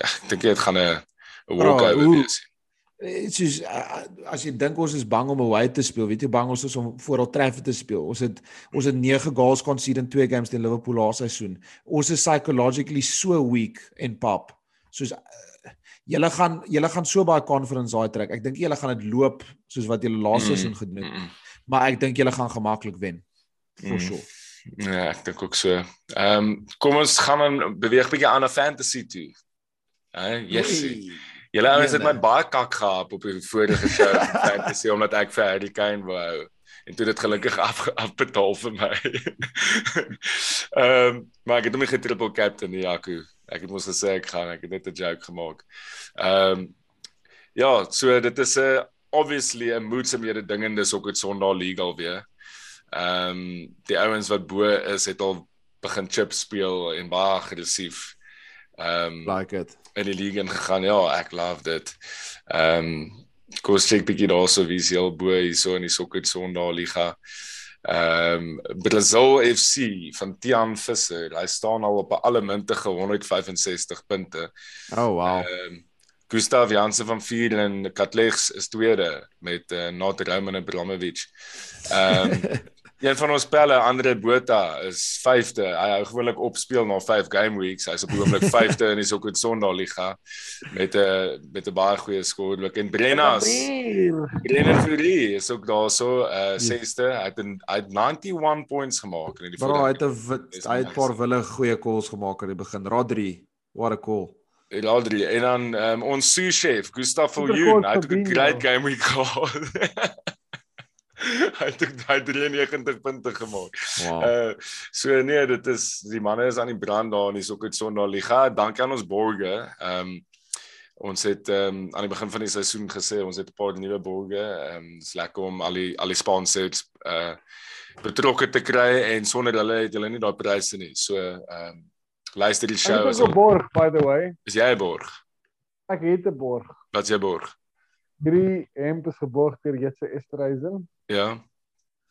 [SPEAKER 1] ek dink dit gaan 'n walkover wees.
[SPEAKER 2] Dit is as jy dink ons is bang om away te speel, weet jy bang ons is om voor al Trafford te speel. Ons het ons het 9 goals conceded in twee games teen Liverpool laaste seisoen. Ons is psychologically so weak en pap. Soos julle gaan julle gaan so baie confidence daai trek. Ek dink julle gaan dit loop soos wat julle laaste mm, seisoen gedoen het. Mm, mm. maar ek dink julle gaan gemaklik wen. For
[SPEAKER 1] Mm.
[SPEAKER 2] sure.
[SPEAKER 1] Ja, ek dink ook so. Ehm um, kom ons gaan dan beweeg bietjie aan na fantasy toe. Hè, yes.
[SPEAKER 2] Oei.
[SPEAKER 1] Julle ouens het my baie kak gehad op die vorige show fantasy omdat ek vir Harry Kane wou en toe dit gelukkig af afbetaal vir my. Ehm um, maar ek het hom nie getriple captain nie, Jaco. Ek het mos gesê ek gaan, ek het net 'n joke gemaak. Ehm um, ja, so dit is 'n obviously 'n moedsame dingende sokker Sondag league alweer. Ehm um, die ouens wat bo is het al begin chips speel en baie aggressief. Ehm um,
[SPEAKER 2] Like it.
[SPEAKER 1] in die league ingegaan. Ja, ek love dit. Ehm um, kom ons check bietjie daarso wie se al bo hierso in die Sokker Sondag liga. Ehm um, Brazil FC van Tian Visser. Hy staan al op 'n allemintige 165 punte.
[SPEAKER 2] Oh wow.
[SPEAKER 1] Ehm um, Gustav Jansen van Vier en Katlegs is tweede met uh, Nat Roman Abramovic. Ehm um, een van ons pelle, Andre Botha, is 5de. Hy hou gewoonlik opspeel na 5 game weeks. Hy's op die oomblik 5de in die Sokker Sondag liga met 'n met 'n baie goeie skoor. En Brennas, Brennan Fury is ook daarso, uh 6de. Hy het een, hy het 91 points gemaak in die
[SPEAKER 2] Bro, hy het. 'n hy het 'n paar wille goeie calls gemaak aan die begin. Rodri, what a call.
[SPEAKER 1] Rodri en dan um, ons sous chef Gustav Viljoen, hy het ook 'n great game week gehad. hy het ook daai 93 punte gemaak.
[SPEAKER 2] Wow.
[SPEAKER 1] Uh so nee, dit is die manne is aan die brand daar in die Sokker Sondag Liga. Dankie aan ons borge. Ehm um, ons het ehm um, aan die begin van die seisoen gesê ons het 'n paar nuwe borge. Ehm um, dis lekker om al die al die sponsors uh betrokke te kry en sonder hulle het hulle nie daai pryse nie. So ehm um, luister die show
[SPEAKER 4] Ek is 'n borg by the way.
[SPEAKER 1] is jy 'n borg.
[SPEAKER 4] Ek het 'n borg.
[SPEAKER 1] Wat is jy borg?
[SPEAKER 4] Hierdie hemp is geborg deur Jetse Esterhuizen.
[SPEAKER 1] Ja.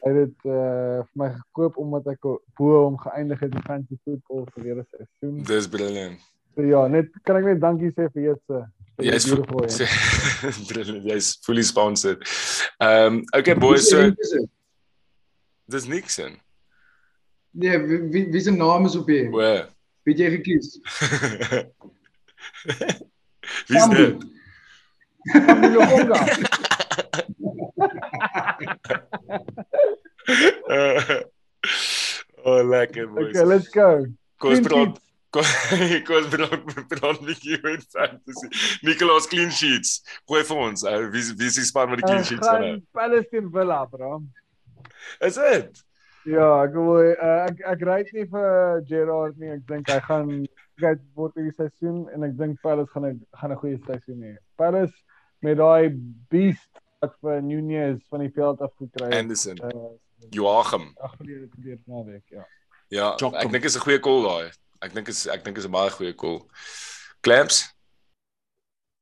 [SPEAKER 4] Hy het dit uh vir my gekoop omdat ek bo hom geëindig het in fantasy football verlede seisoen.
[SPEAKER 1] Dis brilliant.
[SPEAKER 4] So ja, net kan ek net dankie sê vir vir die
[SPEAKER 1] Jy's
[SPEAKER 4] beautiful hemp.
[SPEAKER 1] brilliant. Jy's fully sponsored. Ehm um, okay boys, so dis niks in.
[SPEAKER 3] Nee, wie wie, wie se naam is op hier?
[SPEAKER 1] O.
[SPEAKER 3] Wie het jy gekies?
[SPEAKER 1] Wie's
[SPEAKER 3] Sambu.
[SPEAKER 1] dit?
[SPEAKER 4] Milonga.
[SPEAKER 1] Oh lekker boys.
[SPEAKER 4] Okay, let's go. Clean
[SPEAKER 1] praat ons praat praat bietjie oor fantasy. Nicolas clean sheets. Gooi vir ons. Uh, wie wie is die span met die clean
[SPEAKER 4] Ek
[SPEAKER 1] sheets
[SPEAKER 4] gaan Palestine Villa, bro.
[SPEAKER 1] Is dit?
[SPEAKER 4] Ja, ek wil uh, ek ek ry nie vir Gerard nie. Ek dink hy gaan kyk word hierdie seisoen en ek dink Palace gaan 'n gaan 'n goeie seisoen hê. Palace met daai beast wat vir Nunez van die veld af gekry het.
[SPEAKER 1] Anderson.
[SPEAKER 4] Uh,
[SPEAKER 1] Joachim.
[SPEAKER 4] ag gelede gebeur naweek, ja.
[SPEAKER 1] Ja,
[SPEAKER 2] Joachim.
[SPEAKER 1] ek dink is 'n goeie call daai. Ek dink is ek dink is 'n baie goeie call. Clamps?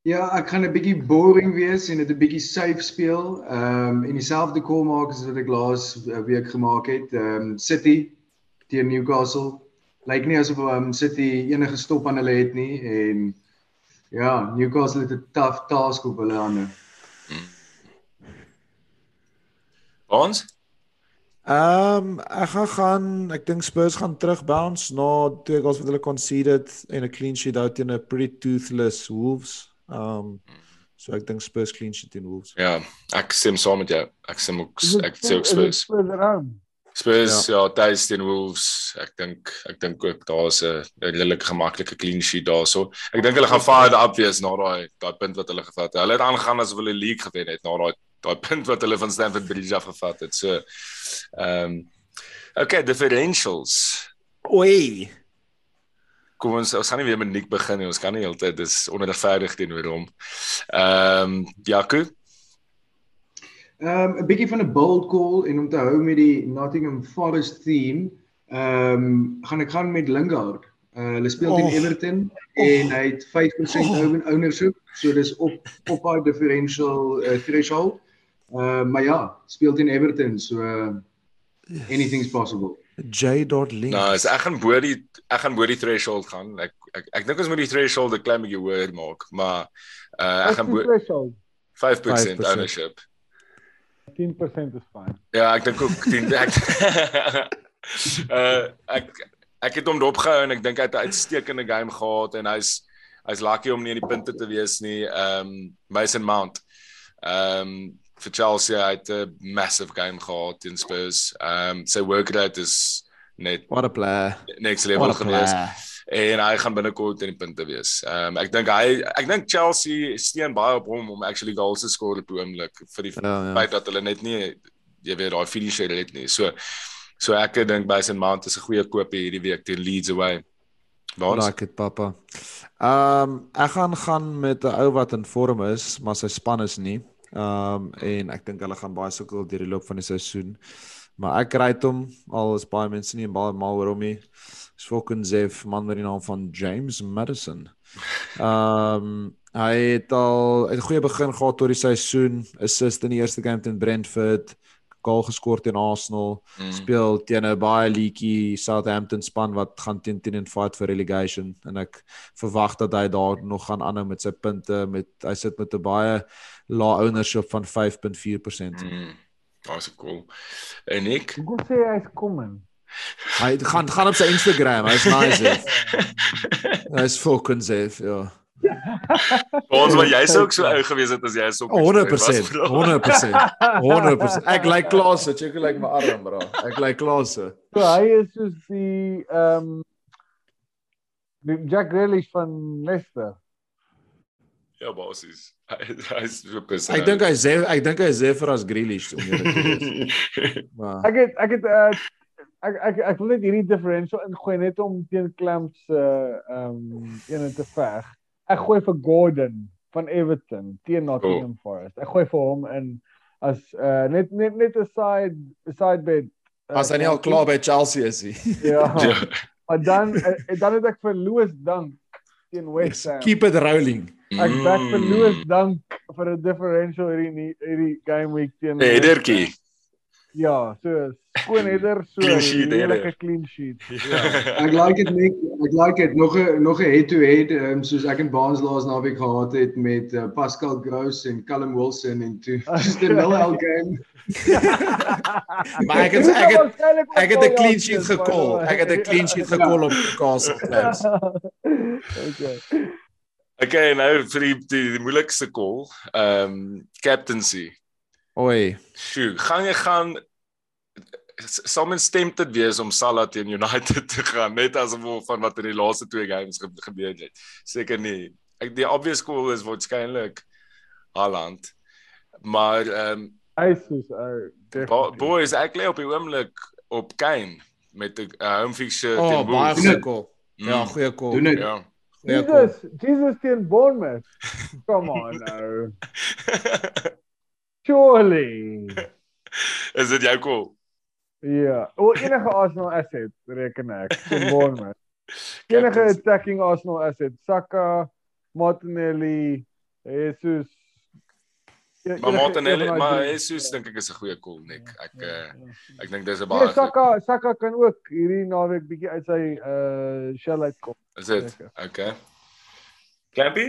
[SPEAKER 3] Ja, ek gaan 'n bietjie boring wees en dit 'n bietjie safe speel. Ehm um, en dieselfde call maak as wat ek laas uh, week gemaak het. Ehm um, City teen Newcastle. Lyk nie asof ehm um, City enige stop aan hulle het nie en ja, Newcastle het 'n tough task op hulle hande.
[SPEAKER 1] Ons?
[SPEAKER 2] Ehm um, ek gaan gaan ek dink Spurs gaan terug bounce na twee goals wat hulle conceded en 'n clean sheet hou teen 'n pretty toothless Wolves. Ehm um, so ek dink Spurs clean sheet teen Wolves.
[SPEAKER 1] Ja, ek stem saam met jou. Ek stem ook ek sê ook Spurs.
[SPEAKER 4] Spurs
[SPEAKER 1] ja, ja tuis teen Wolves. Ek dink ek dink ook daar's 'n redelike gemaklike clean sheet daarso. Ek dink hulle gaan fired up wees na daai daai punt wat hulle gevat het. Hulle het aangegaan asof hulle league gewen het na daai daai punt wat hulle van Stamford Bridge af gevat het. So ehm um, okay, differentials.
[SPEAKER 2] Oei.
[SPEAKER 1] Kom ons ons gaan nie weer met Nick begin nie. Ons kan nie heeltyd dis onregverdig teenoor hom. Ehm um, Jaco,
[SPEAKER 3] Ehm um, 'n bietjie van 'n bold call en om te hou met die Nottingham Forest team, ehm um, gaan ek gaan met Lingard. Uh, hulle speel teen
[SPEAKER 2] Och.
[SPEAKER 3] Everton en hy het 5%
[SPEAKER 2] Och.
[SPEAKER 3] own ownership, so dis op op haar differential uh, threshold. Uh, maar ja, speel teen Everton, so uh, anything's possible.
[SPEAKER 2] J. Link.
[SPEAKER 1] nou, as ek gaan bo die ek gaan bo die threshold gaan. Ek ek, ek dink ons moet die threshold 'n klein bietjie hoër maak, maar uh, ek gaan bo
[SPEAKER 4] threshold?
[SPEAKER 1] 5%
[SPEAKER 2] 5%.
[SPEAKER 1] ownership.
[SPEAKER 4] 10% is fine.
[SPEAKER 1] Ja, ek dink ook 10 ek uh ek ek het hom dopgehou en ek dink hy het 'n uitstekende game gehad en hy's hy's lucky om nie in die punte te wees nie. Ehm um, Mason Mount. Ehm um, vir Chelsea hy het 'n massive game gehad teen Spurs. Ehm um, sy work rate is net
[SPEAKER 2] What a player.
[SPEAKER 1] next level gewees en hy gaan binnekort in die punte wees. Ehm um, ek dink hy ek dink Chelsea steun baie op hom om actually goals te skoor op oomblik vir die
[SPEAKER 2] Ja, ja.
[SPEAKER 1] feit dat hulle net nie jy weet daai finisher het nie. So so ek dink Mason Mount is 'n goeie koop hierdie week teen Leeds away. Is
[SPEAKER 2] Like it papa. Ehm um, ek gaan gaan met 'n ou wat in vorm is, maar sy span is nie. Um, en ek dink hulle gaan baie sukkel deur die loop van die seisoen. Maar ek ry hom al is baie mense nie baie mal oor hom nie. Is fucking Zev man met die naam van James Madison. Um, hy het al 'n goeie begin gehad tot die seisoen, assist in die eerste game teen Brentford, goal geskor teen Arsenal
[SPEAKER 1] Mm.
[SPEAKER 2] speel teen 'n baie leaky Southampton span wat gaan teen teen en fight vir relegation en ek verwag dat hy daar nog gaan aanhou met sy punte met hy sit met 'n baie lae ownership van 5.4%.
[SPEAKER 1] Mm. Daar's cool. En ek
[SPEAKER 4] Hoe sê hy's kommen?
[SPEAKER 2] Hy gaan gaan op sy Instagram, hy's nice. Hy's fucking safe, ja.
[SPEAKER 1] ons maar jy sou ook so ou gewees het as jy so
[SPEAKER 2] 100%. 100%. 100%. Ek lyk klaas, check ek lyk my arm, bro. Ek lyk klaas.
[SPEAKER 4] So hy is soos die ehm um, Jack Grealish van Leicester.
[SPEAKER 1] Ja, bosses. Hy is so pissig.
[SPEAKER 2] Ek dink hy sê ek dink hy sê vir as Grealish om eerlik te wees. Maar
[SPEAKER 4] Ek het ek het uh, ek ek ek wil net hierdie differential ingooi net om teen Clamp se ehm um, ene te veg. Ek gooi vir Gordon van Everton teen Nottingham Forest. Ek gooi vir hom in as uh, net net net 'n side side bet. uh,
[SPEAKER 2] as hy nie al klaar by Chelsea is nie.
[SPEAKER 4] Ja.
[SPEAKER 1] Ja.
[SPEAKER 4] Maar dan uh, dan het ek vir Lewis Dunk teen West Ham.
[SPEAKER 2] Keep it rolling.
[SPEAKER 4] Ek back vir
[SPEAKER 1] Mm.
[SPEAKER 4] Lewis Dunk vir 'n differential hierdie hierdie game week teen
[SPEAKER 1] Edertjie.
[SPEAKER 4] Ja, so skoon header, so
[SPEAKER 1] Clean sheet
[SPEAKER 4] heerlike
[SPEAKER 1] header.
[SPEAKER 4] clean sheet.
[SPEAKER 3] Ek like dit net ek like dit nog 'n nog 'n head to head um, soos ek en Baans laas naweek gehad het met uh, Pascal Gross en Callum Wilson en toe just 'n nil out game.
[SPEAKER 2] Maar ek het ek het ek het 'n clean sheet gekol. Ek het 'n clean sheet gekol op Newcastle Clams.
[SPEAKER 4] Okay.
[SPEAKER 1] Okay, nou vir die die, die moeilikste call. Ehm um, captaincy.
[SPEAKER 2] Oi.
[SPEAKER 1] Sjoe, gaan jy gaan sal mens stem dit wees om Salah teen United te gaan net as gevolg van wat in die laaste twee games ge gebeur het. Seker nie. Ek die obvious call is waarskynlik Haaland. Maar ehm um,
[SPEAKER 4] soos ou.
[SPEAKER 1] Bo- boys, ek lê op die oomblik op Kane met 'n uh, home fixture
[SPEAKER 2] Oh,
[SPEAKER 1] teen
[SPEAKER 2] baie
[SPEAKER 1] Wolves.
[SPEAKER 2] goeie call. Ja,
[SPEAKER 1] Mm,
[SPEAKER 2] goeie call.
[SPEAKER 3] Doen dit.
[SPEAKER 1] Ja.
[SPEAKER 2] Goeie call.
[SPEAKER 4] Jesus, Jesus teen Bournemouth. Come on nou. Surely.
[SPEAKER 1] is dit jou call?
[SPEAKER 4] Ja, o enige Arsenal asset reken ek teen Bournemouth. Enige attacking Arsenal asset, Saka, Martinelli, Jesus. Ja,
[SPEAKER 1] Maar Martinelli, maar. Jesus dink ek is 'n goeie call, Nick. Ek
[SPEAKER 4] Ja,
[SPEAKER 1] uh,
[SPEAKER 4] ja.
[SPEAKER 1] ek dink dis 'n
[SPEAKER 4] Nee,
[SPEAKER 1] baie
[SPEAKER 4] Saka, Saka kan ook hierdie naweek bietjie uit sy uh shell uitkom.
[SPEAKER 1] Is dit? Okay. Campy?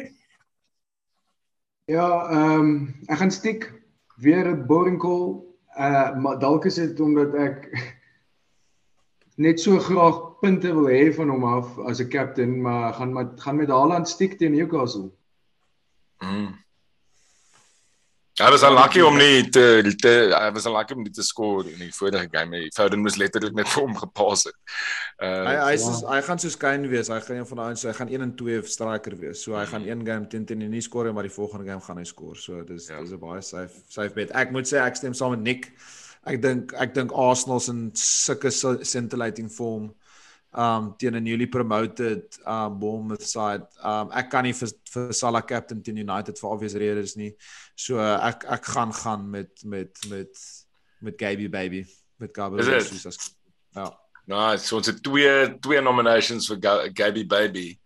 [SPEAKER 3] Ja, ehm um, ek gaan stiek weer 'n boring call. Uh maar dalk is dit omdat ek net so graag punte wil hê van hom af as 'n captain, maar gaan met gaan met Haaland stiek teen Newcastle.
[SPEAKER 1] Mm. Hy was unlucky om nie te te hy was unlucky om nie te score in die vorige game. nie. Foden moes letterlik net vir hom gepas het. Uh
[SPEAKER 2] Hy hy is hy gaan soos Kane wees. Hy gaan een van daai hy gaan 1 en 2 striker wees. So hy gaan een game teen teen nie skoor nie, maar die volgende game gaan hy skoor. So dis
[SPEAKER 1] Ja.
[SPEAKER 2] dis 'n baie safe safe bet. Ek moet sê ek stem saam met Nick. Ek dink ek dink Arsenal's in sulke scintillating form um teen 'n newly promoted um Bournemouth side. Um ek kan nie vir vir Salah captain teen United vir obvious redes nie. So uh, ek ek gaan gaan met met met met Gaby baby met Gabriel
[SPEAKER 1] Is?
[SPEAKER 2] Jesus. as- Ja.
[SPEAKER 1] nice. So ons het twee twee nominations vir Ga- Gabby Baby.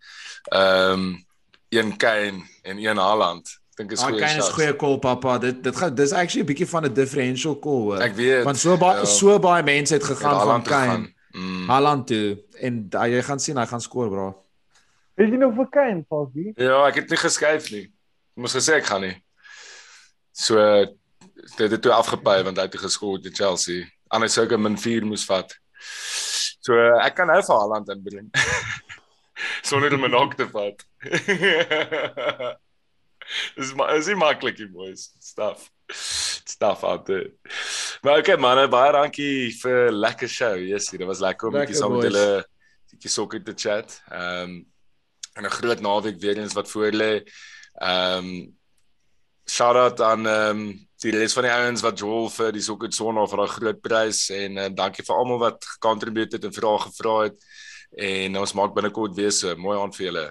[SPEAKER 1] Ehm um, een Kane en een Haaland. Dink is
[SPEAKER 2] Ah,
[SPEAKER 1] goeie.
[SPEAKER 2] Kane is goeie call pappa. Dit dit gaan dis actually 'n bietjie van 'n differential call hoor.
[SPEAKER 1] Ek weet.
[SPEAKER 2] Want so baie
[SPEAKER 1] ja.
[SPEAKER 2] so baie mense het
[SPEAKER 1] Het
[SPEAKER 2] gegaan van Kane.
[SPEAKER 1] Mm.
[SPEAKER 2] Haaland toe en uh, jy gaan sien hy gaan skoor bro.
[SPEAKER 4] Weet jy nog vir Kane, Falkie?
[SPEAKER 1] Ja, ek het nie geskuif nie. Ek moes gesê ek gaan nie. So dit het toe afgepy want hy het geskoor teen Chelsea. Anders sou ek hom in 4 moes vat. So ek kan nou vir Haaland inbring. Sonder om 'n knock te vat. Dis maar is nie maklik nie boys. Stuff. Stuff out there. Maar okay manne, baie dankie vir lekker show. Yes, dit was lekker om bietjie saam met julle bietjie sokker te chat. Ehm um, en 'n groot naweek weer eens wat voor lê. Ehm um, shout out aan ehm um, die res van die ouens wat Joel vir die sokker sonnaar vir daai groot prys en uh, dankie vir almal wat gecontribute het en vrae gevra het. En ons maak binnekort weer so. Mooi aand vir julle.